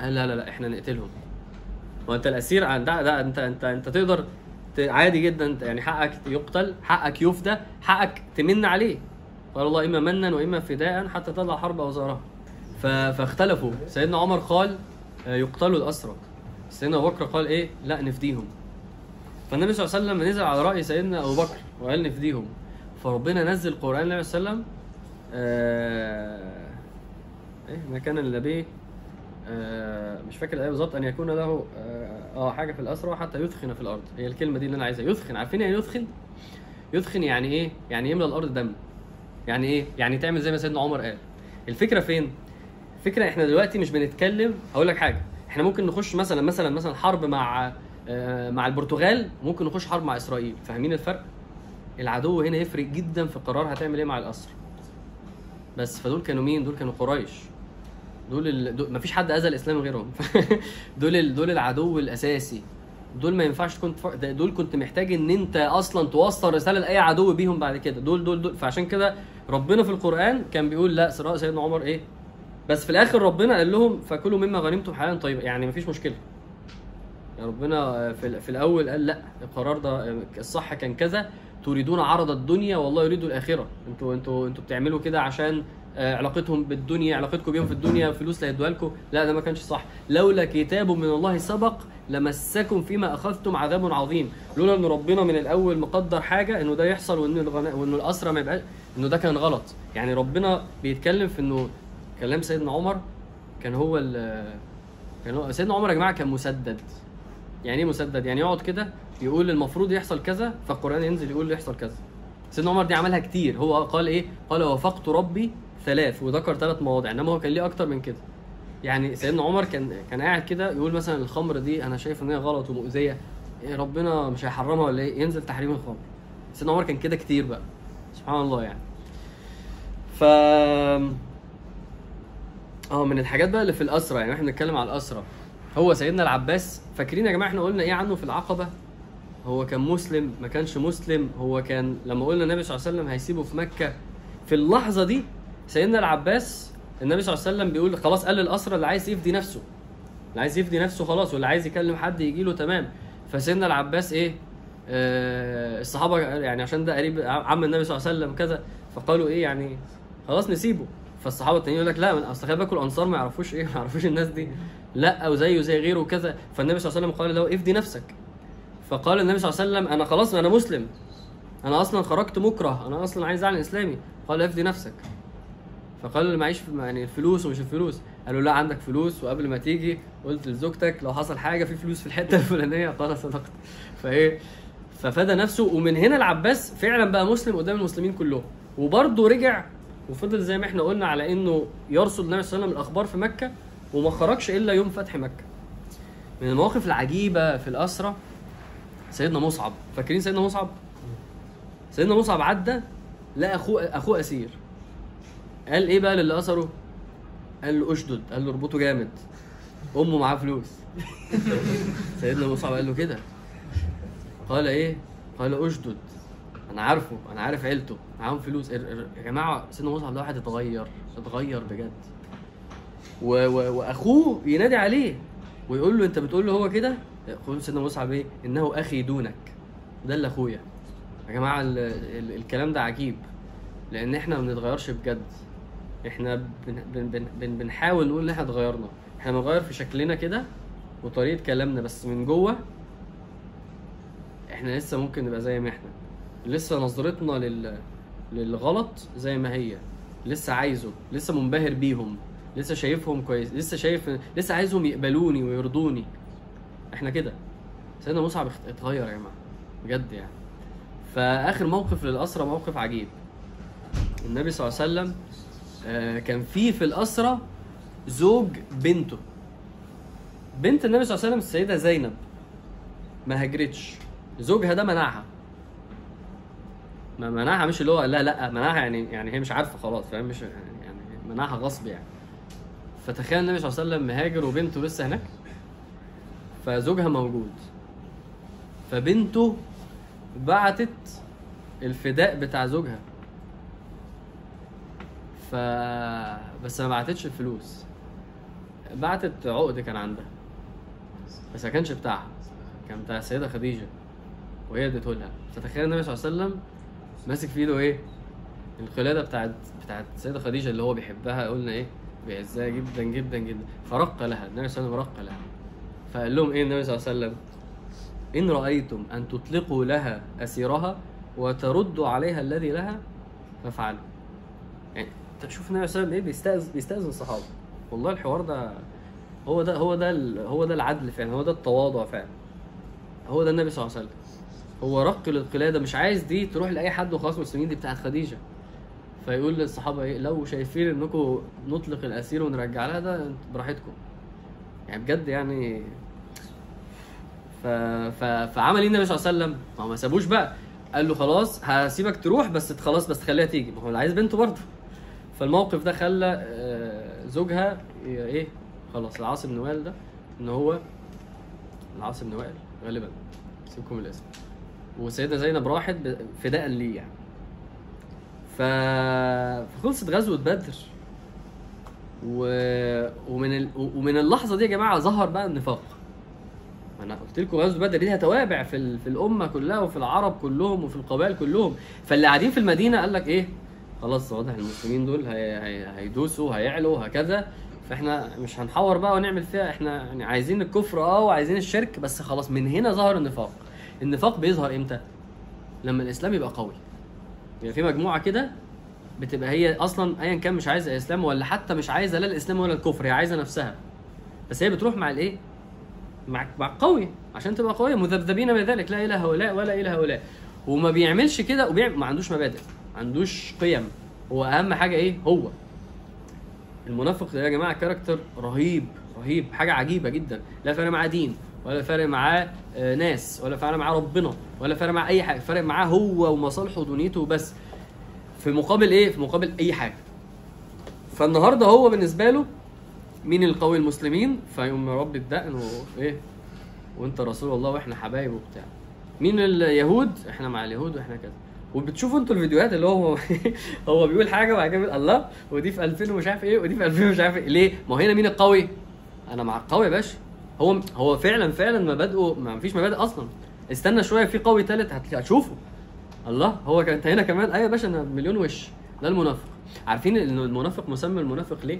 قال لا لا لا إحنا نقتلهم ما انت الأسير ده ده انت انت انت تقدر عادي جدا يعني حقك يقتل حقك يفدى حقك تمن عليه. قال الله إما منا وإما فداء حتى تضع حرب اوزارها ف- فاختلفوا. سيدنا عمر قال آه، يقتلوا الاسرى سيدنا أبو بكر قال إيه؟ لا نفديهم. فالنبي صلى الله عليه وسلم نزل على رأي سيدنا أبو بكر وقال نفديهم. فربنا نزل القرآن النبي صلى الله عليه وسلم آه إيه ما كان آه مش فاكر الايه بالظبط أن يكون له آه آه، حاجة في الاسرى حتى يثخن في الأرض. هي الكلمة دي اللي أنا عايزها. يثخن عارفين يعني يثخن؟ يثخن يعني إيه؟ يعني يملى الأرض دم. يعني إيه؟ يعني تعمل زي ما سيدنا عمر قال. الفكرة فين؟ الفكرة إحنا دلوقتي مش بنتكلم هقول لك حاجة. إحنا ممكن نخش مثلا مثلا مثلا حرب مع آه، مع البرتغال ممكن نخش حرب مع إسرائيل. فاهمين الفرق؟ العدو هنا يفرق جدا في القرار هتعمل إيه مع الأسر. بس فدول كانوا مين؟ دول كانوا قريش. دول, ال... دول مفيش حد أذى الإسلام غيرهم. دول ال... دول العدو الأساسي. دول ما ينفعش. ده- دول كنت محتاج إن أنت أصلا توصل رسالة لأي عدو بيهم بعد كده. دول دول دول فعشان كده ربنا في القرآن كان بيقول لا صراع سيدنا عمر إيه؟ بس في الآخر ربنا قال لهم فكلوا مما غنمتم حلالا طيبا. يعني مفيش مشكلة. يعني ربنا في, في الأول قال لا القرار ده الصح كان كذا. تريدون عرض الدنيا والله يريد الآخرة. أنتوا أنتوا أنتوا بتعملوا كده عشان علاقتهم بالدنيا علاقتكم بيهم في الدنيا فلوس اللي هيدوها لكم. لا ده ما كانش صح. لولا كتاب من الله سبق لمسكم فيما أخذتم عذاب عظيم. لولا أن ربنا من الأول مقدر حاجة إنه ده يحصل وإن الغناء وإنه الاسرى ما يبقاش إنه ده كان غلط. يعني ربنا بيتكلم في إنه كلام سيدنا عمر كان هو كان هو سيدنا عمر يا جماعة كان مسدد. يعني إيه مسدد؟ يعني يقعد كده يقول المفروض يحصل كذا فالقرآن ينزل يقول يحصل كذا. سيدنا عمر دي عملها كتير. هو قال إيه؟ قال وافقت ربي ثلاث وذكر ثلاث مواضع إنما هو كان ليه أكتر من كده. يعني سيدنا عمر كان كان قاعد كده يقول مثلا الخمر دي أنا شايف إن هي غلط ومؤذية إيه ربنا مش هيحرمها ولا إيه ينزل تحريم الخمر. سيدنا عمر كان كده كتير بقى سبحان الله يعني. ف آه من الحاجات بقى اللي في الاسرى يعني إحنا بنتكلم على الاسرى هو سيدنا العباس فاكرين يا جماعة إحنا قلنا إيه عنه في العقبة؟ هو كان مسلم ما كانش مسلم هو كان لما قلنا النبي صلى الله عليه وسلم هيسيبه في مكة في اللحظة دي سيدنا العباس النبي صلى الله عليه وسلم بيقول خلاص قال للأسرى اللي عايز يفدي نفسه اللي عايز يفدي نفسه خلاص واللي عايز يكلم حد يجي له تمام. فسيدنا العباس إيه؟ آه الصحابة يعني عشان ده قريب عم النبي صلى الله عليه وسلم كذا فقالوا إيه يعني خلاص نسيبه. فالصحابة التانيين يقول لك لا أصل خلي بالك الأنصار ما يعرفوش إيه ما يعرفوش الناس دي. لا وزيه زي غيره وكذا. فالنبي صلى الله عليه وسلم قال له افدي نفسك. فقال النبي صلى الله عليه وسلم أنا خلاص أنا مسلم. أنا أصلا خرجت مكره. أنا أصلا عايز أعلن إسلامي. قال افدي نفسك. فقال له معيش يعني الفلوس ومش الفلوس. قالوا لا عندك فلوس. وقبل ما تيجي قلت لزوجتك لو حصل حاجة في فلوس في الحتة الفلانية قال صدقت فإيه؟ ففدى نفسه. ومن هنا العباس فعلا بقى مسلم قدام المسلمين كلهم. وبرضه رجع وفضل زي ما إحنا قلنا على إنه يرصد النبي صلى الله عليه وسلم الأخبار في مكة وما خرجش إلا يوم فتح مكة. من المواقف العجيبة في الاسرى سيدنا مصعب. فاكرين سيدنا مصعب؟ سيدنا مصعب عدى لقى اخوه أخوه أسير. قال إيه بقى للي اسره قال له أشدد. قال له اربطه جامد. أمه معاه فلوس. سيدنا مصعب قال له كده. قال إيه؟ قال أشدد. أنا عارفه. أنا عارف عيلته. معاهم فلوس. يا جماعة سيدنا مصعب ده واحد اتغير. اتغير بجد. و... و... وأخوه ينادي عليه ويقول له أنت بتقول له هو كده؟ يقول سيدنا مصعب إيه؟ إنه أخي دونك. ده اللي أخويا. يا جماعة ال... ال... الكلام ده عجيب. لأن إحنا ما بنتغيرش بجد. إحنا بن... بن... بن... بن... بنحاول نقول إن إحنا اتغيرنا. إحنا بنغير في شكلنا كده وطريقة كلامنا بس من جوه إحنا لسه ممكن نبقى زي ما إحنا. لسه نظرتنا لل... للغلط زي ما هي. لسه عايزه لسه منبهر بيهم لسه شايفهم كويس لسه شايف لسه عايزهم يقبلوني ويرضوني. إحنا كده. سيدنا مصعب اتغير يا جماعة بجد يعني. فآخر موقف للاسرى موقف عجيب. النبي صلى الله عليه وسلم كان في في الاسرى زوج بنته. بنت النبي صلى الله عليه وسلم السيدة زينب. ما هاجرتش. زوجها ده منعها. ما منعها مش اللي هو لا لا منعها يعني يعني هي مش عارفة خلاص فاهم؟ مش يعني منعها غصب يعني. فتخيل النبي صلى الله عليه وسلم مهاجر وبنته لسه هناك. فزوجها موجود. فبنته بعتت الفداء بتاع زوجها. بس ما بعتتش الفلوس. بعتت عقد كان عندها. بس ما كانش بتاعها. كان بتاع السيدة خديجة وهي اديته لها. فتخيل النبي صلى الله عليه وسلم ماسك في إيده إيه؟ القلادة بتاعت بتاعت السيدة خديجة اللي هو بيحبها قلنا إيه؟ بيعزها جدا جدا جدا. فرق لها. النبي صلى الله عليه وسلم رق لها. فقال لهم إيه النبي صلى الله عليه وسلم؟ إن رأيتم أن تطلقوا لها أسيرها وتردوا عليها الذي لها فافعلوا. يعني انت شوف النبي عليه وسلم إيه بيستأذن بيستأذن الصحابه والله الحوار ده هو ده هو ده هو ده العدل فعلا هو ده التواضع فعلا. هو ده النبي صلى الله عليه وسلم. هو رق للقلاده مش عايز دي تروح لأي حد وخلاص مسلمين دي بتاعت خديجة. فيقول للصحابة إيه لو شايفين إنكم نطلق الأسير ونرجع لها ده براحتكم. يعني بجد يعني ف... ف... فعمل إيه النبي صلى الله عليه وسلم؟ ما هو ما سابوش بقى. قال له خلاص هسيبك تروح بس خلاص بس تخليها تيجي. ما هو عايز بنته برضه. فالموقف ده خلى آه، زوجها ي- إيه خلاص العاص بن وائل ده إن هو العاص بن وائل غالبا سيبكم الاسم. وسيدة زينب راحت فداء ليه يعني. ف... فخلصت غزوة بدر. و... ومن ال... ومن اللحظة دي يا جماعة ظهر بقى النفاق. أنا قلت لكم غزوة بدر ليها توابع في ال- في الأمة كلها وفي العرب كلهم وفي القبائل كلهم. فاللي قاعدين في المدينة قال لك إيه؟ خلاص واضح المسلمين دول هي هي هيدوسوا هيعلوا هكذا. فإحنا مش هنحور بقى ونعمل فيها إحنا يعني عايزين الكفر آه وعايزين الشرك بس خلاص من هنا ظهر النفاق. النفاق بيظهر إمتى؟ لما الإسلام يبقى قوي. يعني في مجموعة كده بتبقى هي أصلا ايا كان مش عايزة اسلام ولا حتى مش عايزة لا الإسلام ولا الكفر هي عايزة نفسها. بس هي بتروح مع الإيه؟ مع مع القوي عشان تبقى قوية. مذبذبين بذلك. لا إله هؤلاء ولا إله هؤلاء وما بيعملش كده وبيعمل ما عندوش مبادئ. ما عندوش قيم. هو أهم حاجة إيه؟ هو. المنافق ده يا جماعة كاركتر رهيب رهيب حاجة عجيبة جدا. لا فارق معاه دين ولا فارق معاه آه، ناس ولا فارق معاه ربنا ولا فارق معاه أي حاجة. فارق معاه هو ومصالحه ودنيته بس. في مقابل إيه؟ في مقابل أي حاجة. فالنهاردة هو بالنسبة له مين القوي؟ المسلمين. فيقوم رب الدقن وايه وأنت رسول الله وإحنا حبايب وبتاع. مين اليهود؟ إحنا مع اليهود وإحنا كذا. وبتشوفوا أنتوا الفيديوهات اللي هو هو بيقول حاجة وبعد كده الله ودي في 2000 ومش عارف إيه ودي في 2000 ومش عارف إيه. ليه؟ ما هو هنا مين القوي؟ أنا مع القوي يا باشا. هو هو فعلا فعلا مبادئه ما فيش مبادئ أصلا. استنى شوية في قوي ثالث هتشوفه. الله هو أنت هنا كمان؟ أيوه يا باشا أنا مليون وش. ده المنافق. عارفين إن المنافق مسمى المنافق ليه؟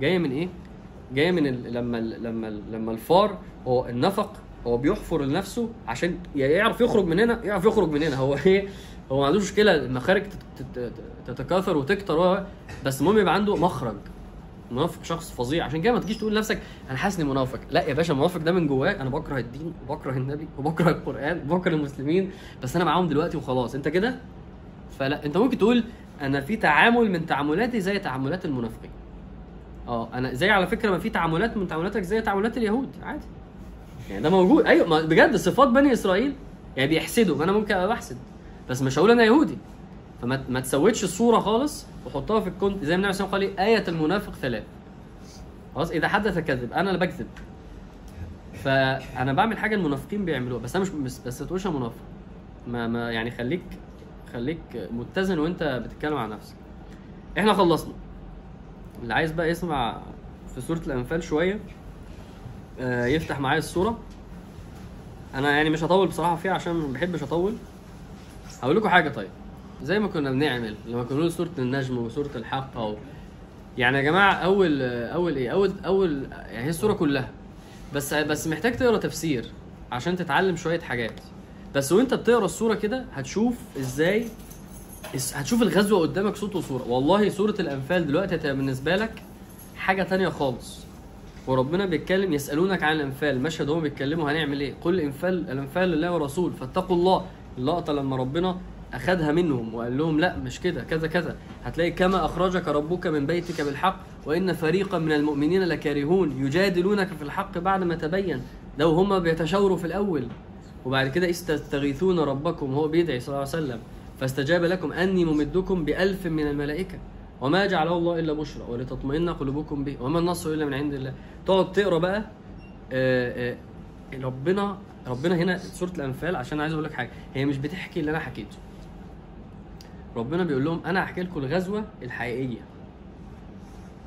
جاية من إيه؟ جاية من ال... لما ال... لما ال... لما الفار هو النفق هو بيحفر لنفسه عشان يعرف يخرج من هنا يعرف يخرج من هنا. هو إيه؟ هو ما عندوش مشكلة المخارج تت- تت- تتكاثر وتكتر بس المهم يبقى عنده مخرج. منافق شخص فظيع. عشان كده ما تجيش تقول لنفسك أنا حاسس إني منافق. لا يا باشا المنافق ده من جواك أنا بكره الدين وبكره النبي وبكره القرآن وبكره المسلمين بس أنا معاهم دلوقتي وخلاص. أنت كده؟ فلا أنت ممكن تقول أنا في تعامل من تعاملاتي زي تعاملات المنافقين. آه أنا زي على فكرة ما في تعاملات من تعاملاتك زي تعاملات اليهود. عادي. يعني ده موجود. أيوه بجد صفات بني إسرائيل يعني بيحسدوا. أنا ممكن أبقى بحسد. بس مش هقول أنا يهودي. فما ما تسويتش الصورة خالص وحطها في الكونت زي ما النبي صلى الله عليه وسلم قال؟ إيه؟ المنافق ثلاث خلاص إذا حدث كذب أنا اللي بكذب. فأنا بعمل حاجة المنافقين بيعملوها بس أنا مش بس, ما تقولش أنا منافق. ما, ما يعني خليك خليك متزن وأنت بتتكلم عن نفسك. إحنا خلصنا. اللي عايز بقى يسمع في سورة الأنفال شوية آه، يفتح معايا الصورة أنا يعني مش هطول بصراحة فيها عشان ما بحبش أطول. هقول لكم حاجة طيب. زي ما كنا بنعمل لما كنا بنقول سوره النجم وسوره الحق أو يعني يا جماعة أول أول إيه؟ أول أول يعني هي السوره كلها. بس بس محتاج تقرأ تفسير عشان تتعلم شوية حاجات. بس وأنت بتقرأ السوره كده هتشوف إزاي هتشوف الغزوة قدامك صوت وصورة. والله سوره الأنفال دلوقتي هتبقى بالنسبة لك حاجة تانية خالص. وربنا بيتكلم يسألونك عن الأنفال مشهد هم بيتكلموا هنعمل إيه؟ قل الانفال الأنفال لله ورسول فاتقوا الله. اللقطه لما ربنا اخذها منهم وقال لهم لا مش كده كذا كذا. هتلاقي كما أخرجك ربك من بيتك بالحق وإن فريقا من المؤمنين لكارهون يجادلونك في الحق بعد ما تبين. لو هما بيتشاوروا في الأول وبعد كده استستغيثون ربكم هو بيدعي صلى الله عليه وسلم. فاستجاب لكم أني ممدكم بألف من الملائكة. وما جعله الله إلا بشرى ولتطمئن قلوبكم به. وما النصر إلا من عند الله. تقعد تقرأ بقى آه، آه، ربنا ربنا هنا سورة الأنفال عشان عايز أقول لك حاجة هي مش بتحكي اللي أنا حكيته. ربنا بيقول لهم أنا هحكي لكم الغزوة الحقيقية.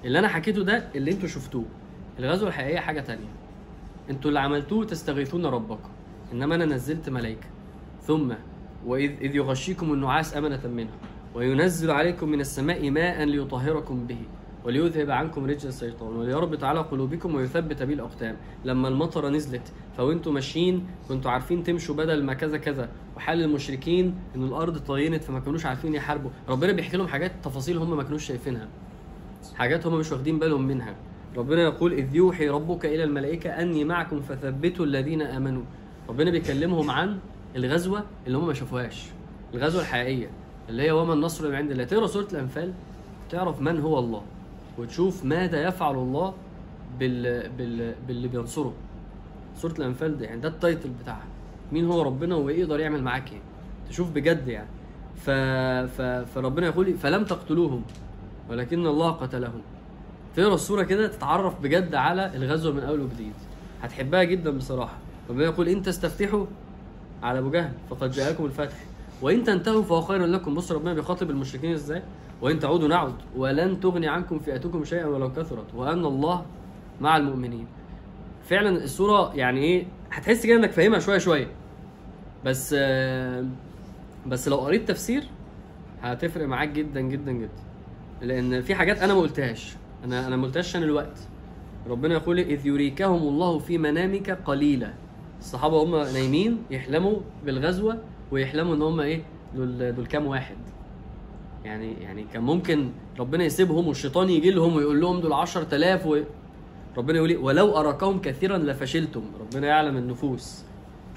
اللي أنا حكيته ده اللي أنتوا شفتوه. الغزوة الحقيقية حاجة تانية. أنتوا اللي عملتوه تستغيثون ربكم. إنما أنا نزلت ملائكة. ثم وإذ إذ يغشيكم النعاس أمنة منه وينزل عليكم من السماء ماء ليطهركم به. وليذهب عنكم رجز الشيطان وليربط على قلوبكم ويثبت به الاقدام لما المطره نزلت فوانتوا ماشيين كنتوا عارفين تمشوا بدل ما كذا كذا. وحال المشركين إن الأرض طينت فما كانوش عارفين يحاربوا. ربنا بيحكي لهم حاجات تفاصيل هم ما كانوش شايفينها. حاجات هم مش واخدين بالهم منها. ربنا يقول إذ يوحي ربك إلى الملائكة أني معكم فثبتوا الذين آمنوا. ربنا بيكلمهم عن الغزوة اللي هم ما شافوهاش. الغزوة الحقيقية اللي هي وما النصر من عند الله. تقرأ سورة الأنفال؟ تعرف من هو الله. وتشوف ماذا يفعل الله بال... بال... باللي بينصره. سورة الأنفال دي يعني ده التايتل بتاعها. مين هو ربنا وإيه يقدر يعمل معاك إيه؟ تشوف بجد يعني. ف... ف... فربنا يقول فلم تقتلوهم ولكن الله قتلهم. تقرأ الصورة كده تتعرف بجد على الغزوه من أول وجديد. هتحبها جدا بصراحة. ربنا يقول إن تستفتحوا على أبو جهل فقد جاءكم الفتح. وإن تنتهوا فهو خير لكم. بص ربنا بيخاطب المشركين إزاي؟ وإن تعودوا نعد ولن تغني عنكم فئتكم شيئا ولو كثرت وأن الله مع المؤمنين. فعلا الصورة يعني إيه؟ هتحس كده إنك فاهمها شوية شوية. بس آه، بس لو قريت تفسير هتفرق معاك جدا جدا جدا. لأن في حاجات أنا ما قلتهاش. أنا أنا ما قلتهاش عشان الوقت. ربنا يقول إذ يريكهم الله في منامك قليلا. الصحابة هم نايمين يحلموا بالغزوة. ويحلموا إن هم إيه؟ دول دول كام واحد. يعني يعني كان ممكن ربنا يسيبهم والشيطان يجي لهم ويقول لهم دول 10000 و... ربنا يقول إيه؟ ولو أراكهم كثيرا لفشلتم. ربنا يعلم النفوس.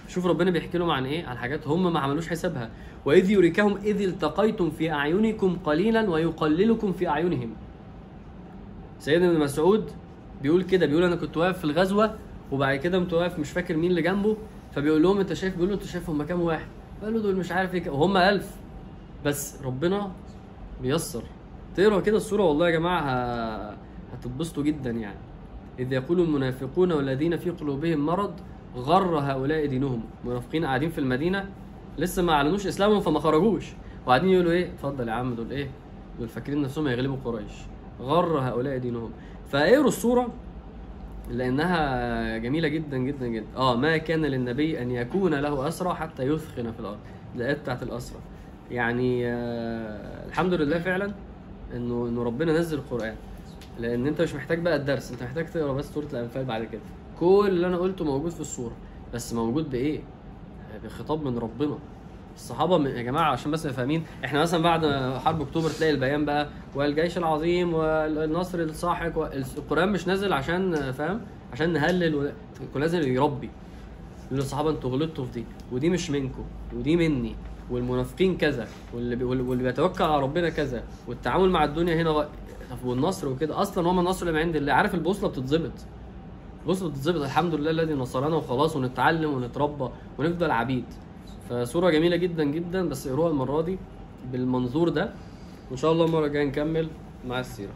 شوف ربنا بيحكي لهم عن إيه؟ عن حاجات هم ما عملوش حسابها. وإذ يريكهم إذ التقيتم في أعينكم قليلا ويقللكم في أعينهم. سيدنا ابن مسعود بيقول كده بيقول أنا كنت واقف في الغزوة وبعد كده قمت واقف مش فاكر مين اللي جنبه فبيقول لهم أنت شايف بيقول له أنت شايف هم كام واحد؟ قال له دول مش عارف إيه وهم ألف. بس ربنا بيسر تقرا كده الصورة والله يا جماعة. هتتبسطوا جدا يعني. إذ يقول المنافقون والذين في قلوبهم مرض غر هؤلاء دينهم. منافقين قاعدين في المدينة لسه ما أعلنوش إسلامهم فما خرجوش. وقاعدين يقولوا إيه؟ اتفضل يا عم دول إيه؟ دول فاكرين نفسهم هيغلبوا قريش. غر هؤلاء دينهم. فاقروا الصورة لأنها جميلة جدا جدا جدا. آه ما كان للنبي أن يكون له أسرى حتى يثخن في الأرض الآيات بتاعت الأسرى. يعني آه الحمد لله فعلا إنه إنه ربنا نزل القرآن. لأن أنت مش محتاج بقى الدرس أنت محتاج تقرأ بس سورة الأنفال بعد كده. كل اللي أنا قلته موجود في السورة بس موجود بإيه؟ بخطاب من ربنا. الصحابه يا جماعة عشان بس فاهمين إحنا مثلا بعد حرب أكتوبر تلاقي البيان بقى والجيش العظيم والنصر الساحق القران مش نازل عشان فاهم؟ عشان نهلل و... نازل يربي. يقول للصحابه أنتوا غلطتوا في دي ودي مش منكم ودي مني والمنافقين كذا واللي. واللي بيتوكل على ربنا كذا والتعامل مع الدنيا هنا والنصر وكده؟ أصلا هو النصر اللي عند الله عارف البوصلة بتتظبط. البوصلة بتتظبط الحمد لله الذي نصرنا وخلاص ونتعلم ونتربى ونفضل عبيد. فصورة جميلة جدا جدا بس اقروها المرة دي بالمنظور ده. وإن شاء الله المرة الجاية نكمل مع السيرة.